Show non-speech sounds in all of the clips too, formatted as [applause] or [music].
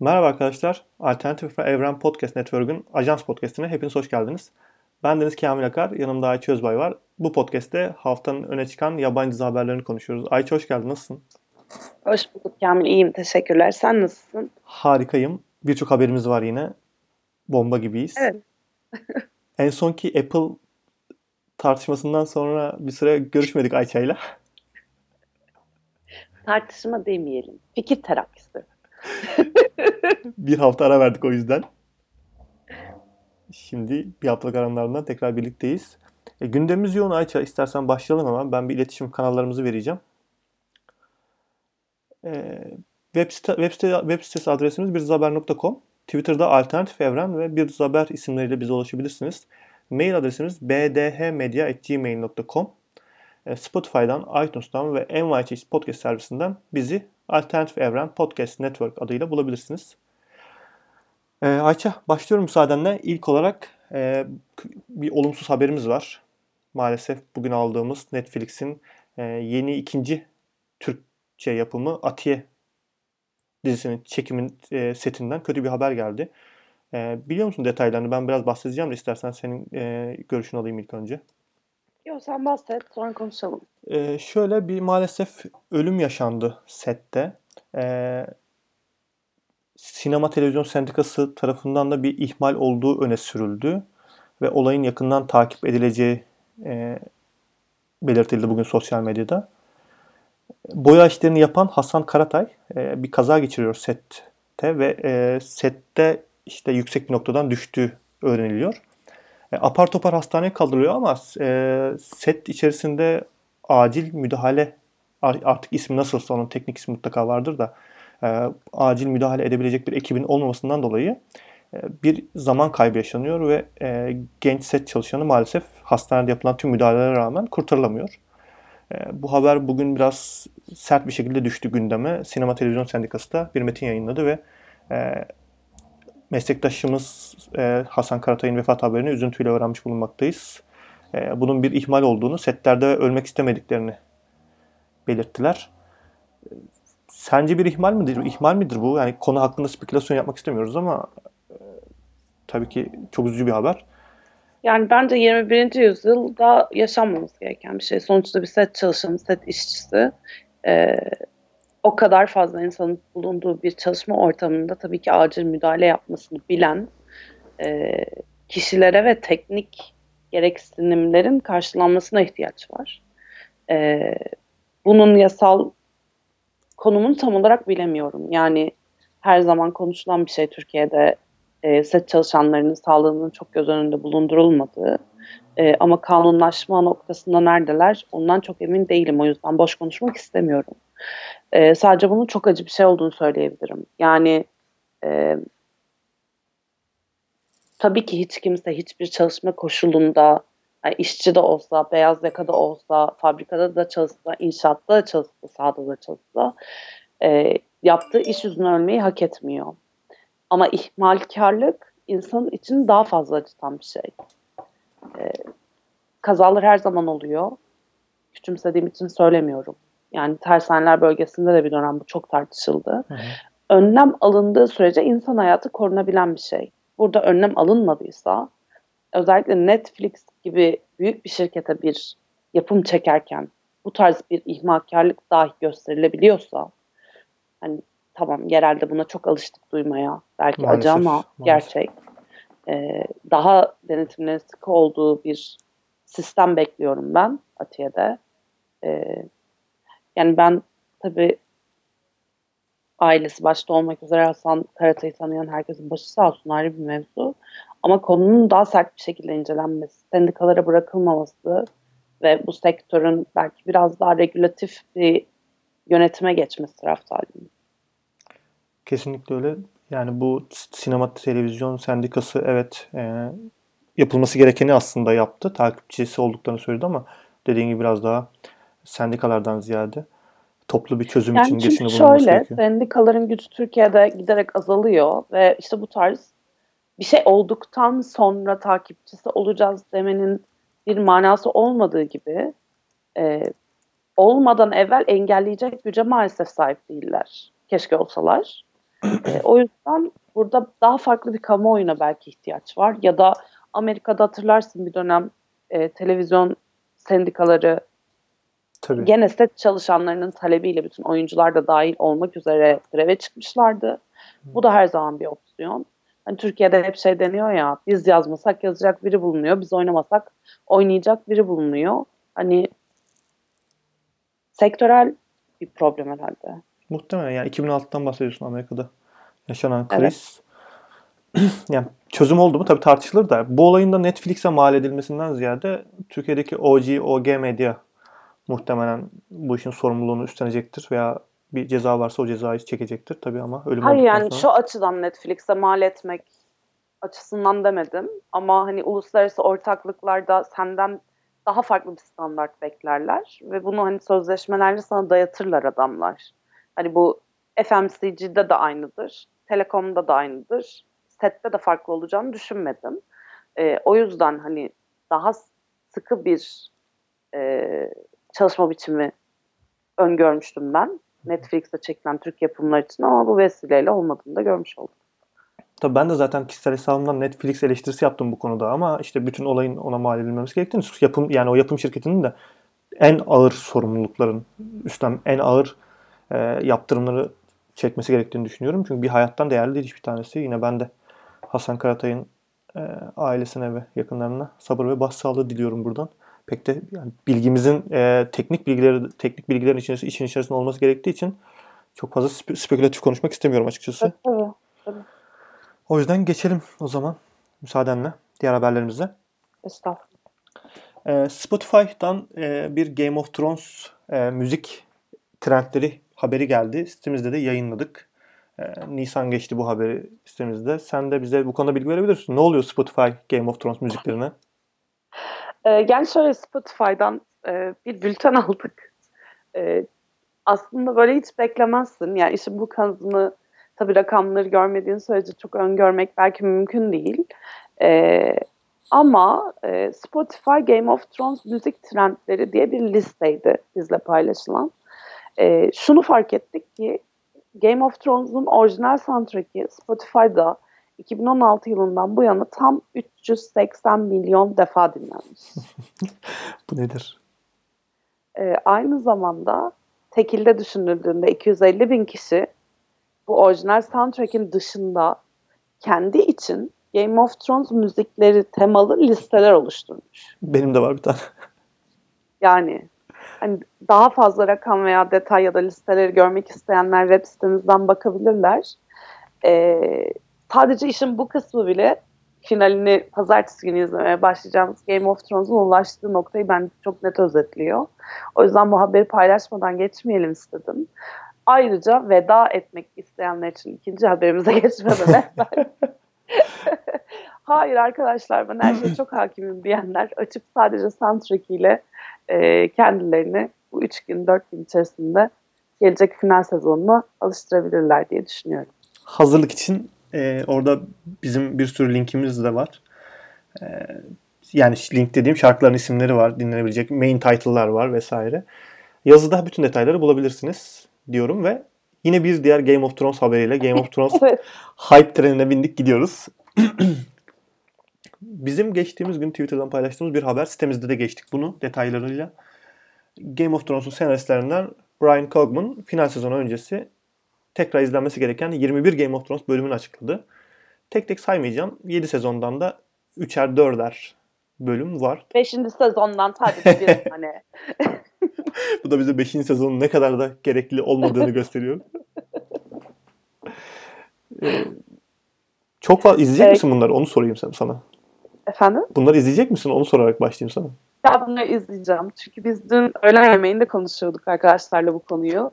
Merhaba arkadaşlar. Alternatif Evren Podcast Network'ün Ajans Podcast'ine hepiniz hoş geldiniz. Ben Deniz Kamil Akar, yanımda Ayça Özbay var. Bu podcast'te haftanın öne çıkan yabancı dizi haberlerini konuşuyoruz. Ayça hoş geldin, nasılsın? Hoş bulduk Kamil, iyiyim. Teşekkürler. Sen nasılsın? Harikayım. Birçok haberimiz var yine. Bomba gibiyiz. Evet. [laughs] en sonki Apple tartışmasından sonra bir süre görüşmedik Ayça'yla. Tartışma demeyelim. Fikir terapisi. [laughs] [laughs] bir hafta ara verdik o yüzden. Şimdi bir haftalık aranlarından tekrar birlikteyiz. E, gündemimiz yoğun Ayça. İstersen başlayalım hemen. Ben bir iletişim kanallarımızı vereceğim. E, web, site, web, site, web sitesi adresimiz birzaber.com. Twitter'da Alternatif Evren ve Bir Zaber isimleriyle bize ulaşabilirsiniz. Mail adresimiz bdhmedia.gmail.com. E, Spotify'dan, iTunes'tan ve NYC Podcast servisinden bizi Alternatif Evren Podcast Network adıyla bulabilirsiniz. Ee, Ayça başlıyorum müsaadenle. İlk olarak e, bir olumsuz haberimiz var. Maalesef bugün aldığımız Netflix'in e, yeni ikinci Türkçe yapımı Atiye dizisinin çekimin e, setinden kötü bir haber geldi. E, biliyor musun detaylarını? Ben biraz bahsedeceğim de istersen senin e, görüşünü alayım ilk önce. Sen bahset sonra konuşalım. Ee, şöyle bir maalesef ölüm yaşandı sette. Ee, Sinema Televizyon Sendikası tarafından da bir ihmal olduğu öne sürüldü ve olayın yakından takip edileceği e, belirtildi bugün sosyal medyada. Boya işlerini yapan Hasan Karatay e, bir kaza geçiriyor sette ve e, sette işte yüksek bir noktadan düştüğü öğreniliyor. E, apar topar hastaneye kaldırılıyor ama e, set içerisinde acil müdahale artık ismi nasılsa onun teknik ismi mutlaka vardır da e, acil müdahale edebilecek bir ekibin olmamasından dolayı e, bir zaman kaybı yaşanıyor ve e, genç set çalışanı maalesef hastanede yapılan tüm müdahalelere rağmen kurtarılamıyor. E, bu haber bugün biraz sert bir şekilde düştü gündeme. Sinema Televizyon Sendikası da bir metin yayınladı ve e, meslektaşımız e, Hasan Karatay'ın vefat haberini üzüntüyle öğrenmiş bulunmaktayız. E, bunun bir ihmal olduğunu, setlerde ölmek istemediklerini belirttiler. Sence bir ihmal midir? İhmal midir bu? Yani konu hakkında spekülasyon yapmak istemiyoruz ama e, tabii ki çok üzücü bir haber. Yani bence 21. yüzyılda yaşanmaması gereken bir şey. Sonuçta bir set çalışanı, set işçisi. E, o kadar fazla insanın bulunduğu bir çalışma ortamında tabii ki acil müdahale yapmasını bilen e, kişilere ve teknik gereksinimlerin karşılanmasına ihtiyaç var. E, bunun yasal konumunu tam olarak bilemiyorum. Yani her zaman konuşulan bir şey Türkiye'de e, set çalışanlarının sağlığının çok göz önünde bulundurulmadığı. E, ama kanunlaşma noktasında neredeler ondan çok emin değilim. O yüzden boş konuşmak istemiyorum. E, sadece bunun çok acı bir şey olduğunu söyleyebilirim. Yani e, tabii ki hiç kimse hiçbir çalışma koşulunda yani işçi de olsa, beyaz yakada olsa, fabrikada da çalışsa, inşaatta da çalışsa, sahada da çalışsa e, yaptığı iş yüzünden ölmeyi hak etmiyor. Ama ihmalkarlık insanın için daha fazla acıtan bir şey. E, kazalar her zaman oluyor. Küçümsediğim için söylemiyorum. Yani tersaneler bölgesinde de bir dönem bu çok tartışıldı. Hı hı. Önlem alındığı sürece insan hayatı korunabilen bir şey. Burada önlem alınmadıysa özellikle Netflix gibi büyük bir şirkete bir yapım çekerken bu tarz bir ihmalkarlık dahi gösterilebiliyorsa hani tamam yerelde buna çok alıştık duymaya belki maalesef, acı ama maalesef. gerçek e, daha denetimlerin sıkı olduğu bir sistem bekliyorum ben Atiye'de. E, yani ben tabii ailesi başta olmak üzere Hasan Karatay'ı tanıyan herkesin başı sağ olsun ayrı bir mevzu. Ama konunun daha sert bir şekilde incelenmesi, sendikalara bırakılmaması ve bu sektörün belki biraz daha regülatif bir yönetime geçmesi taraftarıyım. Kesinlikle öyle. Yani bu sinema televizyon sendikası evet e, yapılması gerekeni aslında yaptı. Takipçisi olduklarını söyledi ama dediğin gibi biraz daha sendikalardan ziyade toplu bir çözüm yani için girişini bulunması şöyle, sendikaların gücü Türkiye'de giderek azalıyor ve işte bu tarz bir şey olduktan sonra takipçisi olacağız demenin bir manası olmadığı gibi e, olmadan evvel engelleyecek güce maalesef sahip değiller. Keşke olsalar. E, o yüzden burada daha farklı bir kamuoyuna belki ihtiyaç var. Ya da Amerika'da hatırlarsın bir dönem e, televizyon sendikaları Tabii. gene set çalışanlarının talebiyle bütün oyuncular da dahil olmak üzere greve çıkmışlardı. Bu da her zaman bir opsiyon. Hani Türkiye'de hep şey deniyor ya biz yazmasak yazacak biri bulunuyor. Biz oynamasak oynayacak biri bulunuyor. Hani sektörel bir problem herhalde. Muhtemelen yani 2006'dan bahsediyorsun Amerika'da yaşanan kriz. Evet. [clears throat] yani çözüm oldu mu tabii tartışılır da bu olayın da Netflix'e mal edilmesinden ziyade Türkiye'deki OG, OG Medya muhtemelen bu işin sorumluluğunu üstlenecektir veya bir ceza varsa o cezayı çekecektir tabii ama ölüm Hayır yani sonra... şu açıdan Netflix'e mal etmek açısından demedim ama hani uluslararası ortaklıklarda senden daha farklı bir standart beklerler ve bunu hani sözleşmelerle sana dayatırlar adamlar. Hani bu FMCG'de de aynıdır, telekomda da aynıdır, sette de farklı olacağını düşünmedim. E, o yüzden hani daha sıkı bir e, çalışma biçimi öngörmüştüm ben. Netflix'te çekilen Türk yapımlar için ama bu vesileyle olmadığını da görmüş oldum. Tabii ben de zaten kişisel hesabımdan Netflix eleştirisi yaptım bu konuda ama işte bütün olayın ona mal edilmemesi gerektiğini yapım yani o yapım şirketinin de en ağır sorumlulukların üstten en ağır e, yaptırımları çekmesi gerektiğini düşünüyorum. Çünkü bir hayattan değerli değil hiçbir tanesi. Yine ben de Hasan Karatay'ın e, ailesine ve yakınlarına sabır ve başsağlığı diliyorum buradan. Pek de yani bilgimizin e, teknik bilgileri teknik bilgilerin içerisinde işin içerisinde olması gerektiği için çok fazla spe- spekülatif konuşmak istemiyorum açıkçası. Tabii, tabii. O yüzden geçelim o zaman müsaadenle diğer haberlerimize. Estağfurullah. E, Spotify'dan e, bir Game of Thrones e, müzik trendleri haberi geldi. Sitemizde de yayınladık. E, Nisan geçti bu haberi sitemizde. Sen de bize bu konuda bilgi verebilirsin. Ne oluyor Spotify Game of Thrones müziklerine? E, yani şöyle Spotify'dan e, bir bülten [laughs] aldık. E, aslında böyle hiç beklemezsin. Yani işin bu kanını tabii rakamları görmediğin sürece çok öngörmek belki mümkün değil. E, ama e, Spotify Game of Thrones müzik trendleri diye bir listeydi bizle paylaşılan. E, şunu fark ettik ki Game of Thrones'un orijinal soundtrack'i Spotify'da 2016 yılından bu yana tam 380 milyon defa dinlenmiş. [laughs] bu nedir? E, aynı zamanda tekilde düşünüldüğünde 250 bin kişi bu orijinal soundtrack'in dışında kendi için Game of Thrones müzikleri temalı listeler oluşturmuş. Benim de var bir tane. [laughs] Yani hani daha fazla rakam veya detay ya da listeleri görmek isteyenler web sitemizden bakabilirler. Ee, sadece işin bu kısmı bile finalini pazartesi günü izlemeye başlayacağımız Game of Thrones'un ulaştığı noktayı ben çok net özetliyor. O yüzden bu haberi paylaşmadan geçmeyelim istedim. Ayrıca veda etmek isteyenler için ikinci haberimize [laughs] geçmeden [laughs] hayır arkadaşlar ben her şeye çok hakimim diyenler açıp sadece soundtrack ile e, kendilerini bu 3 gün 4 gün içerisinde gelecek final sezonuna alıştırabilirler diye düşünüyorum. Hazırlık için e, orada bizim bir sürü linkimiz de var. E, yani link dediğim şarkıların isimleri var. Dinlenebilecek main title'lar var vesaire. Yazıda bütün detayları bulabilirsiniz diyorum ve yine bir diğer Game of Thrones haberiyle Game of Thrones [laughs] hype trenine bindik gidiyoruz. [clears throat] Bizim geçtiğimiz gün Twitter'dan paylaştığımız bir haber sitemizde de geçtik bunu detaylarıyla. Game of Thrones'un senaristlerinden Brian Cogman final sezonu öncesi tekrar izlenmesi gereken 21 Game of Thrones bölümünü açıkladı. Tek tek saymayacağım. 7 sezondan da 3'er 4'er bölüm var. 5. sezondan sadece bir tane. [laughs] [laughs] Bu da bize 5. sezonun ne kadar da gerekli olmadığını [laughs] gösteriyor. ee, çok fazla izleyecek evet. misin bunları? Onu sorayım sana. Efendim? Bunları izleyecek misin? Onu sorarak başlayayım sana. Ya bunları izleyeceğim. Çünkü biz dün öğlen yemeğinde konuşuyorduk arkadaşlarla bu konuyu.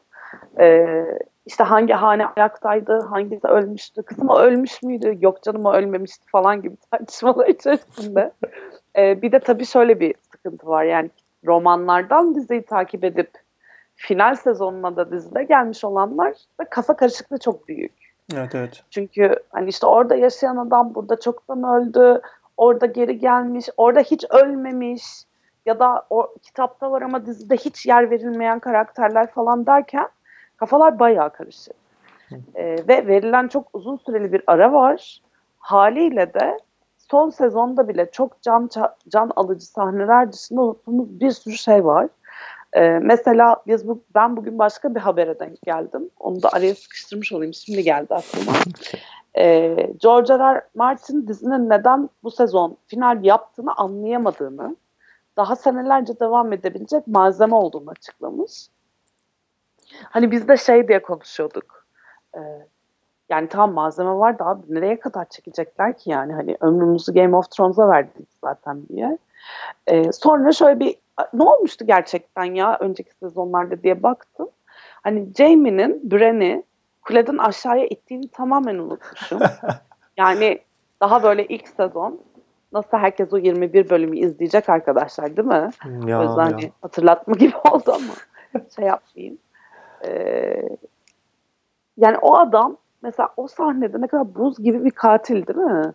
Ee, işte hangi hane ayaktaydı, hangisi ölmüştü, kızım o ölmüş müydü, yok canım o ölmemişti falan gibi [laughs] tartışmalar içerisinde. [laughs] ee, bir de tabii şöyle bir sıkıntı var yani romanlardan diziyi takip edip final sezonuna da dizide gelmiş olanlar da kafa karışıklığı çok büyük. Evet evet. Çünkü hani işte orada yaşayan adam burada çoktan öldü, orada geri gelmiş, orada hiç ölmemiş ya da o kitapta var ama dizide hiç yer verilmeyen karakterler falan derken kafalar bayağı karışık. E, ve verilen çok uzun süreli bir ara var. Haliyle de son sezonda bile çok can can alıcı sahneler dışında unuttuğumuz bir sürü şey var. Ee, mesela biz bu, ben bugün başka bir habere denk geldim. Onu da araya sıkıştırmış olayım. Şimdi geldi aklıma. Ee, George R. R. Martin dizinin neden bu sezon final yaptığını anlayamadığını, daha senelerce devam edebilecek malzeme olduğunu açıklamış. Hani biz de şey diye konuşuyorduk. Ee, yani tamam malzeme var da abi nereye kadar çekecekler ki yani hani ömrümüzü Game of Thrones'a verdik zaten diye. Ee, sonra şöyle bir ne olmuştu gerçekten ya önceki sezonlarda diye baktım. Hani Jamie'nin Bren'i kuleden aşağıya ittiğini tamamen unutmuşum. [laughs] yani daha böyle ilk sezon nasıl herkes o 21 bölümü izleyecek arkadaşlar değil mi? Ya, o yüzden ya. Hatırlatma gibi [laughs] oldu ama şey yapmayayım. Ee, yani o adam mesela o sahnede ne kadar buz gibi bir katil değil mi?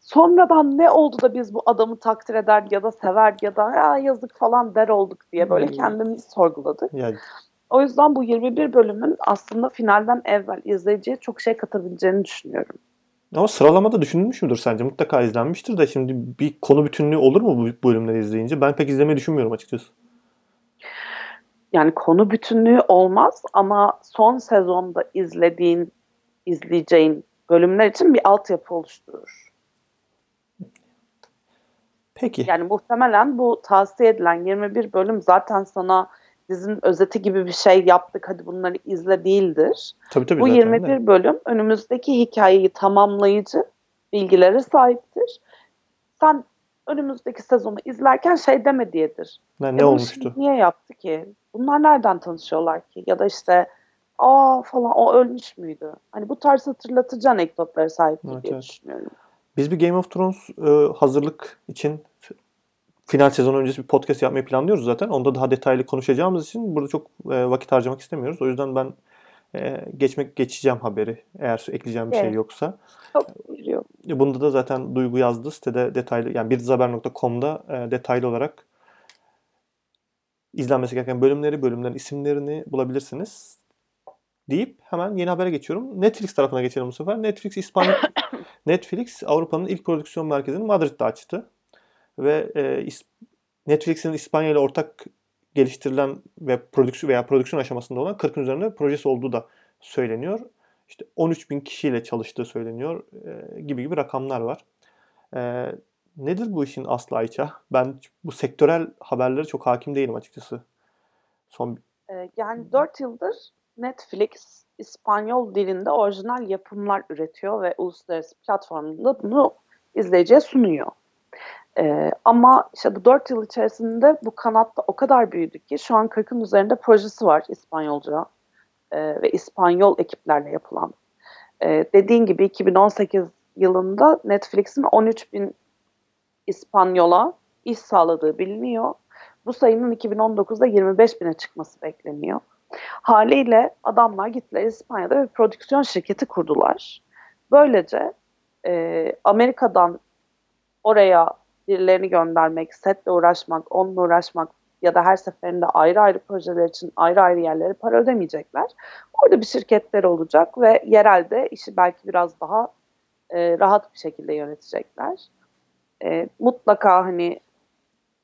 Sonradan ne oldu da biz bu adamı takdir eder ya da sever ya da ya yazık falan der olduk diye böyle hmm. kendimizi sorguladık. Yani. O yüzden bu 21 bölümün aslında finalden evvel izleyiciye çok şey katabileceğini düşünüyorum. Ama sıralamada düşünülmüş müdür sence? Mutlaka izlenmiştir de şimdi bir konu bütünlüğü olur mu bu bölümleri izleyince? Ben pek izlemeyi düşünmüyorum açıkçası. Yani konu bütünlüğü olmaz ama son sezonda izlediğin, izleyeceğin bölümler için bir altyapı oluşturur. Peki. Yani muhtemelen bu tavsiye edilen 21 bölüm zaten sana dizinin özeti gibi bir şey yaptık hadi bunları izle değildir. Tabii, tabii, bu 21 de. bölüm önümüzdeki hikayeyi tamamlayıcı bilgilere sahiptir. Sen önümüzdeki sezonu izlerken şey deme diyedir. Ne, ne e olmuştu? Niye yaptı ki? Bunlar nereden tanışıyorlar ki? Ya da işte aa falan o ölmüş müydü? Hani bu tarz hatırlatıcı anekdotlara sahip evet, diye evet. düşünüyorum. Biz bir Game of Thrones e, hazırlık için final sezon öncesi bir podcast yapmayı planlıyoruz zaten. Onda daha detaylı konuşacağımız için burada çok e, vakit harcamak istemiyoruz. O yüzden ben e, geçmek geçeceğim haberi eğer ekleyeceğim bir şey evet. şey yoksa. Çok biliyorum. Bunda da zaten Duygu yazdı sitede detaylı yani birdizaber.com'da e, detaylı olarak izlenmesi gereken bölümleri, bölümlerin isimlerini bulabilirsiniz deyip hemen yeni habere geçiyorum. Netflix tarafına geçelim bu sefer. Netflix İspanya [coughs] Netflix Avrupa'nın ilk prodüksiyon merkezini Madrid'de açtı. Ve e, Netflix'in İspanya ile ortak geliştirilen ve prodüksiyon veya prodüksiyon aşamasında olan 40'ın üzerinde projesi olduğu da söyleniyor. İşte 13 bin kişiyle çalıştığı söyleniyor e, gibi gibi rakamlar var. E, nedir bu işin aslı Ayça? Ben bu sektörel haberlere çok hakim değilim açıkçası. Son e, yani 4 yıldır Netflix İspanyol dilinde orijinal yapımlar üretiyor ve uluslararası platformunda bunu izleyiciye sunuyor. Ee, ama işte bu dört yıl içerisinde bu kanatta o kadar büyüdü ki şu an 40'ın üzerinde projesi var İspanyolca e, ve İspanyol ekiplerle yapılan. E, dediğin gibi 2018 yılında Netflix'in 13 bin İspanyola iş sağladığı biliniyor. Bu sayının 2019'da 25 bine çıkması bekleniyor. Haliyle adamlar gittiler İspanya'da bir prodüksiyon şirketi kurdular. Böylece e, Amerika'dan oraya birilerini göndermek, setle uğraşmak, onunla uğraşmak ya da her seferinde ayrı ayrı projeler için ayrı ayrı yerlere para ödemeyecekler. Orada bir şirketler olacak ve yerelde işi belki biraz daha e, rahat bir şekilde yönetecekler. E, mutlaka hani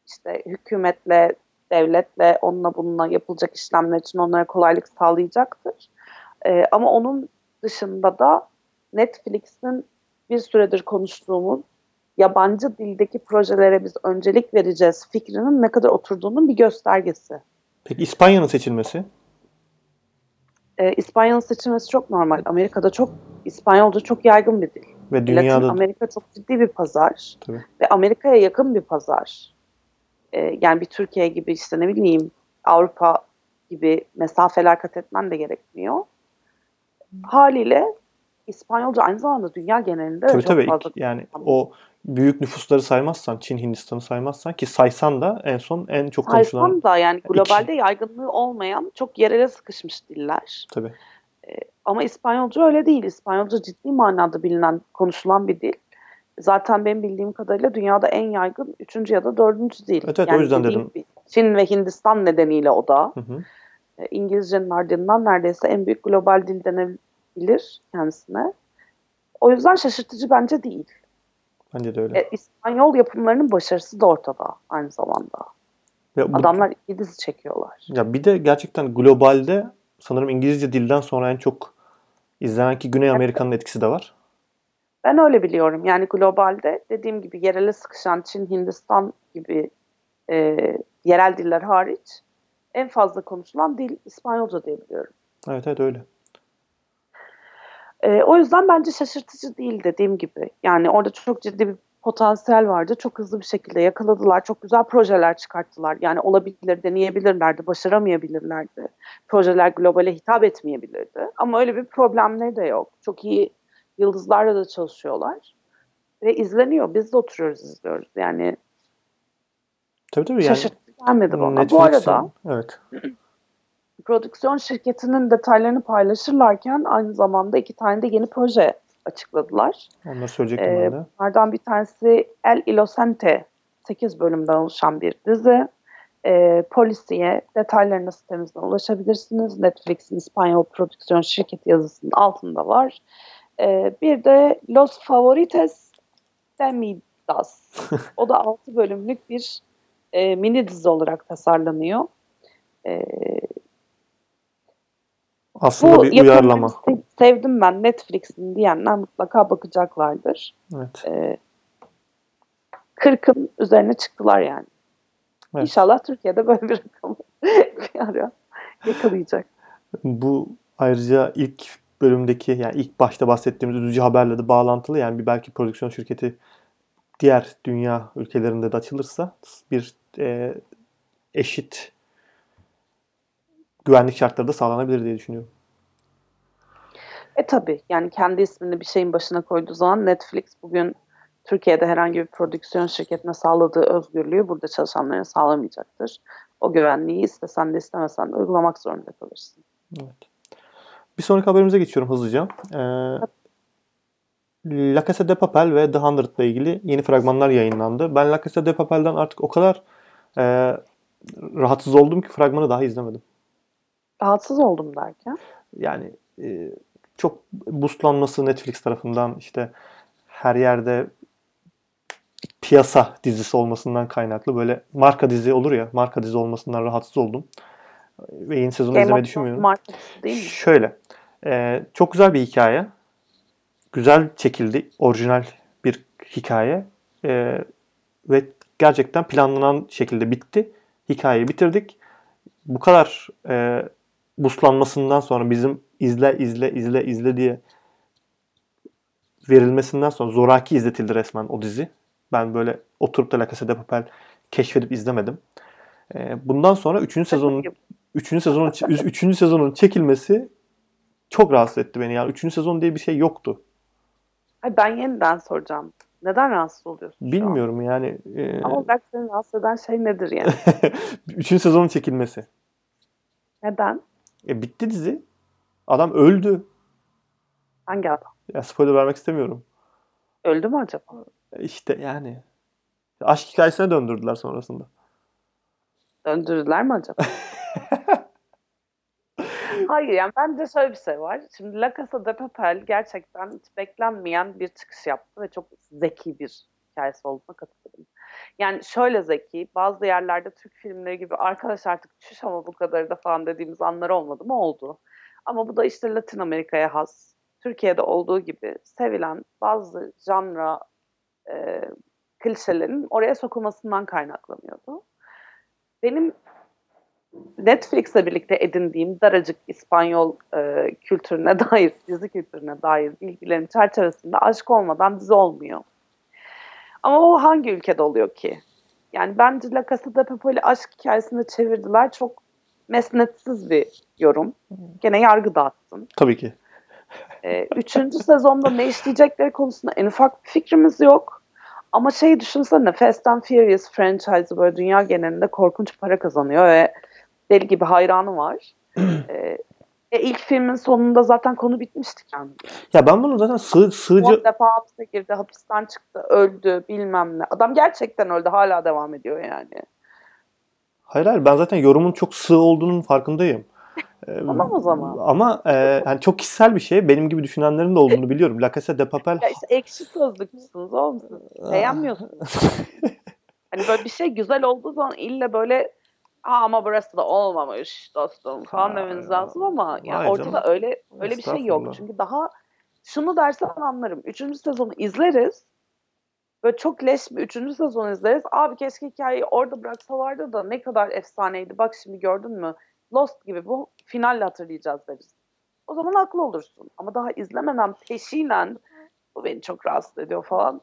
işte hükümetle, devletle, onunla bununla yapılacak işlemler için onlara kolaylık sağlayacaktır. E, ama onun dışında da Netflix'in bir süredir konuştuğumuz yabancı dildeki projelere biz öncelik vereceğiz fikrinin ne kadar oturduğunun bir göstergesi. Peki İspanya'nın seçilmesi? Ee, İspanya'nın seçilmesi çok normal. Amerika'da çok İspanyolca çok yaygın bir dil. Ve dünyada Latin Amerika çok ciddi bir pazar. Tabii. Ve Amerika'ya yakın bir pazar. Ee, yani bir Türkiye gibi işte ne bileyim Avrupa gibi mesafeler kat etmen de gerekmiyor. Haliyle İspanyolca aynı zamanda dünya genelinde tabii, çok tabii. fazla. Yani o büyük nüfusları saymazsan, Çin, Hindistan'ı saymazsan ki saysan da en son en çok konuşulan... Saysan da yani globalde iki. yaygınlığı olmayan çok yerele sıkışmış diller. Tabii. Ee, ama İspanyolca öyle değil. İspanyolca ciddi manada bilinen, konuşulan bir dil. Zaten benim bildiğim kadarıyla dünyada en yaygın üçüncü ya da dördüncü dil. Evet, evet yani o yüzden dedim. Çin ve Hindistan nedeniyle o da. Hı hı. Ee, İngilizcenin ardından neredeyse en büyük global dil bilir kendisine. O yüzden şaşırtıcı bence değil. Bence de öyle. E, İspanyol yapımlarının başarısı da ortada aynı zamanda. Ve bu- Adamlar iyi dizi çekiyorlar. Ya bir de gerçekten globalde sanırım İngilizce dilden sonra en çok izlenen ki Güney Amerika'nın etkisi de var. Ben öyle biliyorum. Yani globalde dediğim gibi yerele sıkışan Çin, Hindistan gibi e, yerel diller hariç en fazla konuşulan dil İspanyolca diye biliyorum. Evet evet öyle. E, o yüzden bence şaşırtıcı değil dediğim gibi. Yani orada çok ciddi bir potansiyel vardı. Çok hızlı bir şekilde yakaladılar. Çok güzel projeler çıkarttılar. Yani olabilir, deneyebilirlerdi, başaramayabilirlerdi. Projeler globale hitap etmeyebilirdi. Ama öyle bir problemleri de yok. Çok iyi yıldızlarla da çalışıyorlar. Ve izleniyor. Biz de oturuyoruz izliyoruz. Yani, Tabii tabii yani şaşırtıcı gelmedi bana. Bu Netflix'in- arada evet. [clears throat] prodüksiyon şirketinin detaylarını paylaşırlarken aynı zamanda iki tane de yeni proje açıkladılar. Onları söyleyecektim Ee, ben de. Bunlardan bir tanesi El Inocente 8 bölümden oluşan bir dizi. Ee, polisiye detaylarına sitemizden ulaşabilirsiniz. Netflix'in İspanyol prodüksiyon şirketi yazısının altında var. Ee, bir de Los Favorites de Midas. [laughs] O da 6 bölümlük bir e, mini dizi olarak tasarlanıyor. Ee, Aslında bir yapımları uyarlama. sev- sevdim ben Netflix'in diyenler mutlaka bakacaklardır. Evet. Ee, 40'ın üzerine çıktılar yani. Evet. İnşallah Türkiye'de böyle bir rakamı [laughs] bir ara yakalayacak. Bu ayrıca ilk bölümdeki yani ilk başta bahsettiğimiz üzücü haberle de bağlantılı. Yani bir belki prodüksiyon şirketi diğer dünya ülkelerinde de açılırsa bir e, eşit güvenlik şartları da sağlanabilir diye düşünüyorum. E tabi yani kendi ismini bir şeyin başına koyduğu zaman Netflix bugün Türkiye'de herhangi bir prodüksiyon şirketine sağladığı özgürlüğü burada çalışanlara sağlamayacaktır. O güvenliği istesen de istemesen de uygulamak zorunda kalırsın. Evet. Bir sonraki haberimize geçiyorum hızlıca. Ee, La Casa de Papel ve The 100 ile ilgili yeni fragmanlar yayınlandı. Ben La Casa de Papel'den artık o kadar e, rahatsız oldum ki fragmanı daha izlemedim. Rahatsız oldum derken. Yani e, çok boostlanması Netflix tarafından işte her yerde piyasa dizisi olmasından kaynaklı böyle marka dizi olur ya marka dizi olmasından rahatsız oldum. Ve yeni sezonu Game izlemeyi düşünmüyorum. markası değil mi? Şöyle. e, çok güzel bir hikaye. Güzel çekildi. Orijinal bir hikaye. E, ve gerçekten planlanan şekilde bitti. Hikayeyi bitirdik. Bu kadar e, buslanmasından sonra bizim izle izle izle izle diye verilmesinden sonra zoraki izletildi resmen o dizi. Ben böyle oturup da La Casa de Papel keşfedip izlemedim. E, bundan sonra 3. sezonun Üçüncü sezonun üçüncü sezonun çekilmesi çok rahatsız etti beni. Yani üçüncü sezon diye bir şey yoktu. Ben yeniden soracağım. Neden rahatsız oluyorsun? Bilmiyorum yani. e, Ama belki seni rahatsız eden şey nedir yani? [laughs] üçüncü sezonun çekilmesi. Neden? E bitti dizi. Adam öldü. Hangi adam? Ya spoiler vermek istemiyorum. Öldü mü acaba? E İşte yani. Aşk hikayesine döndürdüler sonrasında. Döndürdüler mi acaba? [laughs] Hayır yani bence şöyle bir şey var. Şimdi La Casa de Papel gerçekten hiç beklenmeyen bir çıkış yaptı ve çok zeki bir hikayesi olduğuna katılıyorum. Yani şöyle zeki, bazı yerlerde Türk filmleri gibi arkadaş artık çüş ama bu kadarı da falan dediğimiz anlar olmadı mı? Oldu. Ama bu da işte Latin Amerika'ya has, Türkiye'de olduğu gibi sevilen bazı janra e, klişelerin oraya sokulmasından kaynaklanıyordu. Benim Netflix'le birlikte edindiğim daracık İspanyol e, kültürüne [laughs] dair, dizi kültürüne dair bilgilerin çerçevesinde aşk olmadan dizi olmuyor. Ama o hangi ülkede oluyor ki? Yani bence La Casa de Papel'i aşk hikayesine çevirdiler. Çok mesnetsiz bir yorum. Gene yargı dağıttın. Tabii ki. Ee, üçüncü sezonda ne işleyecekleri konusunda en ufak bir fikrimiz yok. Ama şey düşünsene Fast and Furious franchise'ı böyle dünya genelinde korkunç para kazanıyor ve deli gibi hayranı var. [clears throat] ee, e, ilk filmin sonunda zaten konu bitmişti yani. Ya ben bunu zaten sığ, sığcı... 10 defa hapse girdi, hapisten çıktı, öldü bilmem ne. Adam gerçekten öldü hala devam ediyor yani. Hayır hayır ben zaten yorumun çok sığ olduğunun farkındayım. [laughs] Tamam o zaman. Ama e, yani çok kişisel bir şey. Benim gibi düşünenlerin de olduğunu biliyorum. La Casa de Papel Ya işte ekşi sözlükmüşsünüz oğlum. [laughs] Beğenmiyorsunuz. [laughs] hani böyle bir şey güzel olduğu zaman ille böyle Aa, ama burası da olmamış dostum falan demeniz lazım ama yani Hayır ortada canım. öyle öyle bir şey yok. Çünkü daha şunu dersen anlarım. Üçüncü sezonu izleriz. Böyle çok leş bir üçüncü sezon izleriz. Abi keşke hikayeyi orada bıraksalardı da ne kadar efsaneydi. Bak şimdi gördün mü? Lost gibi bu finalle hatırlayacağız deriz. O zaman haklı olursun. Ama daha izlemeden peşinen bu beni çok rahatsız ediyor falan.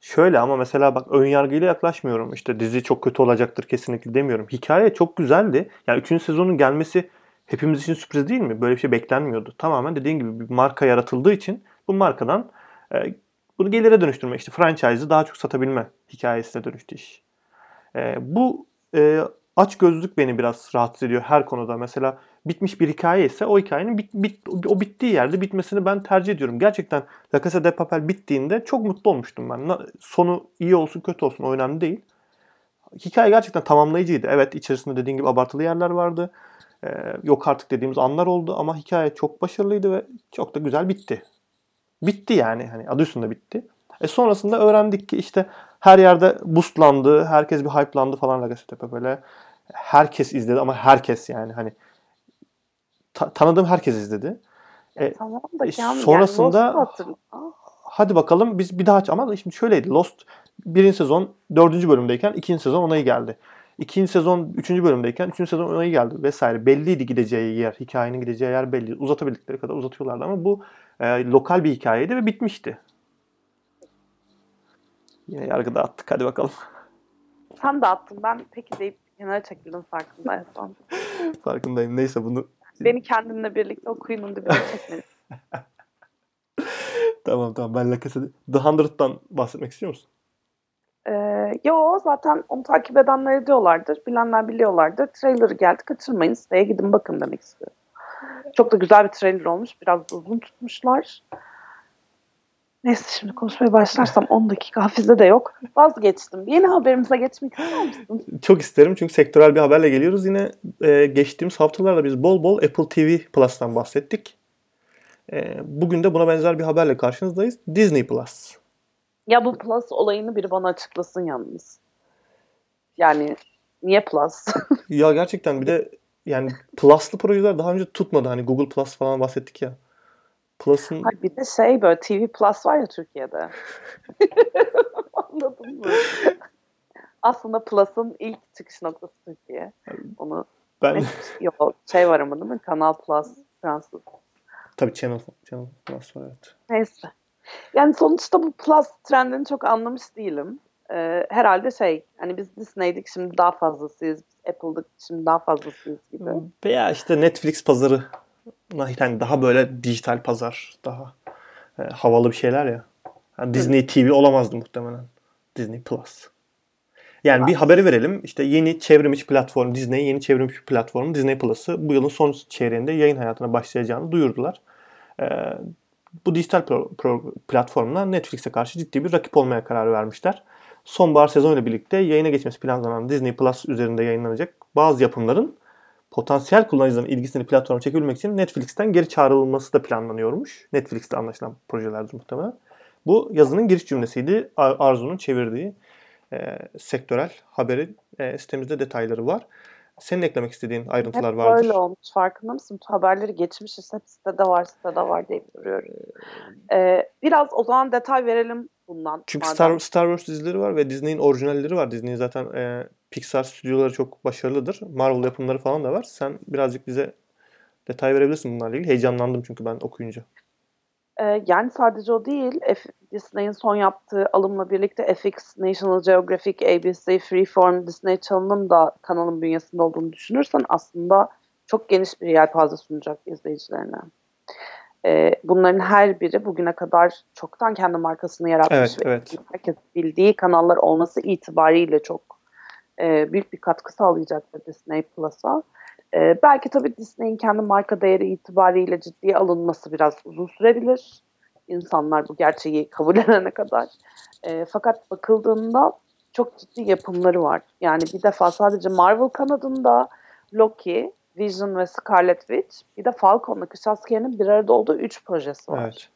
Şöyle ama mesela bak ön yargıyla yaklaşmıyorum. İşte dizi çok kötü olacaktır kesinlikle demiyorum. Hikaye çok güzeldi. Yani 3. sezonun gelmesi hepimiz için sürpriz değil mi? Böyle bir şey beklenmiyordu. Tamamen dediğin gibi bir marka yaratıldığı için bu markadan e, bunu gelire dönüştürme, işte franchise'ı daha çok satabilme hikayesine dönüştü iş. E, bu e, aç gözlük beni biraz rahatsız ediyor her konuda. Mesela bitmiş bir hikaye ise o hikayenin bit, bit, o bittiği yerde bitmesini ben tercih ediyorum. Gerçekten La Casa de Papel bittiğinde çok mutlu olmuştum ben. Sonu iyi olsun kötü olsun o önemli değil. Hikaye gerçekten tamamlayıcıydı. Evet içerisinde dediğin gibi abartılı yerler vardı. Ee, yok artık dediğimiz anlar oldu ama hikaye çok başarılıydı ve çok da güzel bitti. Bitti yani hani adı üstünde bitti. E sonrasında öğrendik ki işte her yerde boostlandı, herkes bir hype'landı falan La Casa de Papel'e. Herkes izledi ama herkes yani hani ta- tanıdığım herkes izledi. E, tamam da e, Kamil sonrasında- yani. Ah, hadi bakalım biz bir daha ama şimdi şöyleydi. Lost birinci sezon dördüncü bölümdeyken ikinci sezon onayı geldi. İkinci sezon üçüncü bölümdeyken üçüncü sezon onayı geldi vesaire. Belliydi gideceği yer. Hikayenin gideceği yer belli. Uzatabildikleri kadar uzatıyorlardı ama bu e, lokal bir hikayeydi ve bitmişti. Yine yargıda attık. Hadi bakalım. Sen de attın. Ben peki deyip kenara çekildim farkındaysan. [laughs] Farkındayım. Neyse bunu Beni kendimle birlikte o kuyunun dibine çekmedin. [laughs] tamam tamam ben La Casa de- The Hundred'dan bahsetmek istiyor musun? Ee, yo zaten onu takip edenler ediyorlardır. Bilenler biliyorlardır. Trailer geldi. Kaçırmayın. Siteye gidin bakın demek istiyorum. Çok da güzel bir trailer olmuş. Biraz da uzun tutmuşlar. Neyse şimdi konuşmaya başlarsam 10 dakika hafizde de yok. Vazgeçtim. Yeni haberimize geçmek ister misin? Çok isterim çünkü sektörel bir haberle geliyoruz. Yine e, geçtiğimiz haftalarda biz bol bol Apple TV Plus'tan bahsettik. E, bugün de buna benzer bir haberle karşınızdayız. Disney Plus. Ya bu Plus olayını biri bana açıklasın yalnız. Yani niye Plus? [laughs] Ya gerçekten bir de yani Plus'lı projeler daha önce tutmadı. Hani Google Plus falan bahsettik ya. Plus'ın Hayır, bir de şey böyle TV Plus var ya Türkiye'de. [laughs] Anladın mı? Aslında Plus'ın ilk çıkış noktası Türkiye. Onu ben yok şey var ama değil mi? Kanal Plus Fransız. tabii Channel, Channel Plus var evet. Neyse. Yani sonuçta bu Plus trendini çok anlamış değilim. Ee, herhalde şey hani biz Disney'dik şimdi daha fazlasıyız. Apple'dık şimdi daha fazlasıyız gibi. Veya işte Netflix pazarı yani daha böyle dijital pazar daha e, havalı bir şeyler ya. Yani Disney TV olamazdı muhtemelen. Disney Plus. Yani bir haberi verelim. İşte yeni çevrim içi platform Disney yeni çevrim içi platformu Disney Plus'ı bu yılın son çeyreğinde yayın hayatına başlayacağını duyurdular. Ee, bu dijital pro- pro- platformla Netflix'e karşı ciddi bir rakip olmaya karar vermişler. Sonbahar sezonuyla birlikte yayına geçmesi planlanan Disney Plus üzerinde yayınlanacak bazı yapımların potansiyel kullanıcıların ilgisini platforma çekebilmek için Netflix'ten geri çağrılması da planlanıyormuş. Netflix'te anlaşılan projelerdir muhtemelen. Bu yazının giriş cümlesiydi. Ar- Arzu'nun çevirdiği e, sektörel haberi e, sitemizde detayları var. Senin eklemek istediğin ayrıntılar Hep vardır. böyle olmuş farkında mısın? Haberleri geçmişiz hep sitede var sitede var diye görüyorum. Ee, biraz o zaman detay verelim bundan. Çünkü. Star, Star Wars dizileri var ve Disney'in orijinalleri var. Disney zaten e, Pixar stüdyoları çok başarılıdır. Marvel yapımları falan da var. Sen birazcık bize detay verebilirsin bunlarla ilgili. Heyecanlandım çünkü ben okuyunca. Ee, yani sadece o değil. F- Disney'in son yaptığı alımla birlikte FX, National Geographic, ABC, Freeform, Disney Channel'ın da kanalın bünyesinde olduğunu düşünürsen aslında çok geniş bir yelpaze sunacak izleyicilerine. Ee, bunların her biri bugüne kadar çoktan kendi markasını yaratmış Evet, ve evet. herkes bildiği kanallar olması itibariyle çok e, büyük bir katkı sağlayacaktır Disney Plus'a. Ee, belki tabii Disney'in kendi marka değeri itibariyle ciddiye alınması biraz uzun sürebilir. İnsanlar bu gerçeği [laughs] kabullenene kadar. Ee, fakat bakıldığında çok ciddi yapımları var. Yani bir defa sadece Marvel kanadında Loki, Vision ve Scarlet Witch bir de Falcon'la Kış Askeri'nin bir arada olduğu üç projesi var. Evet.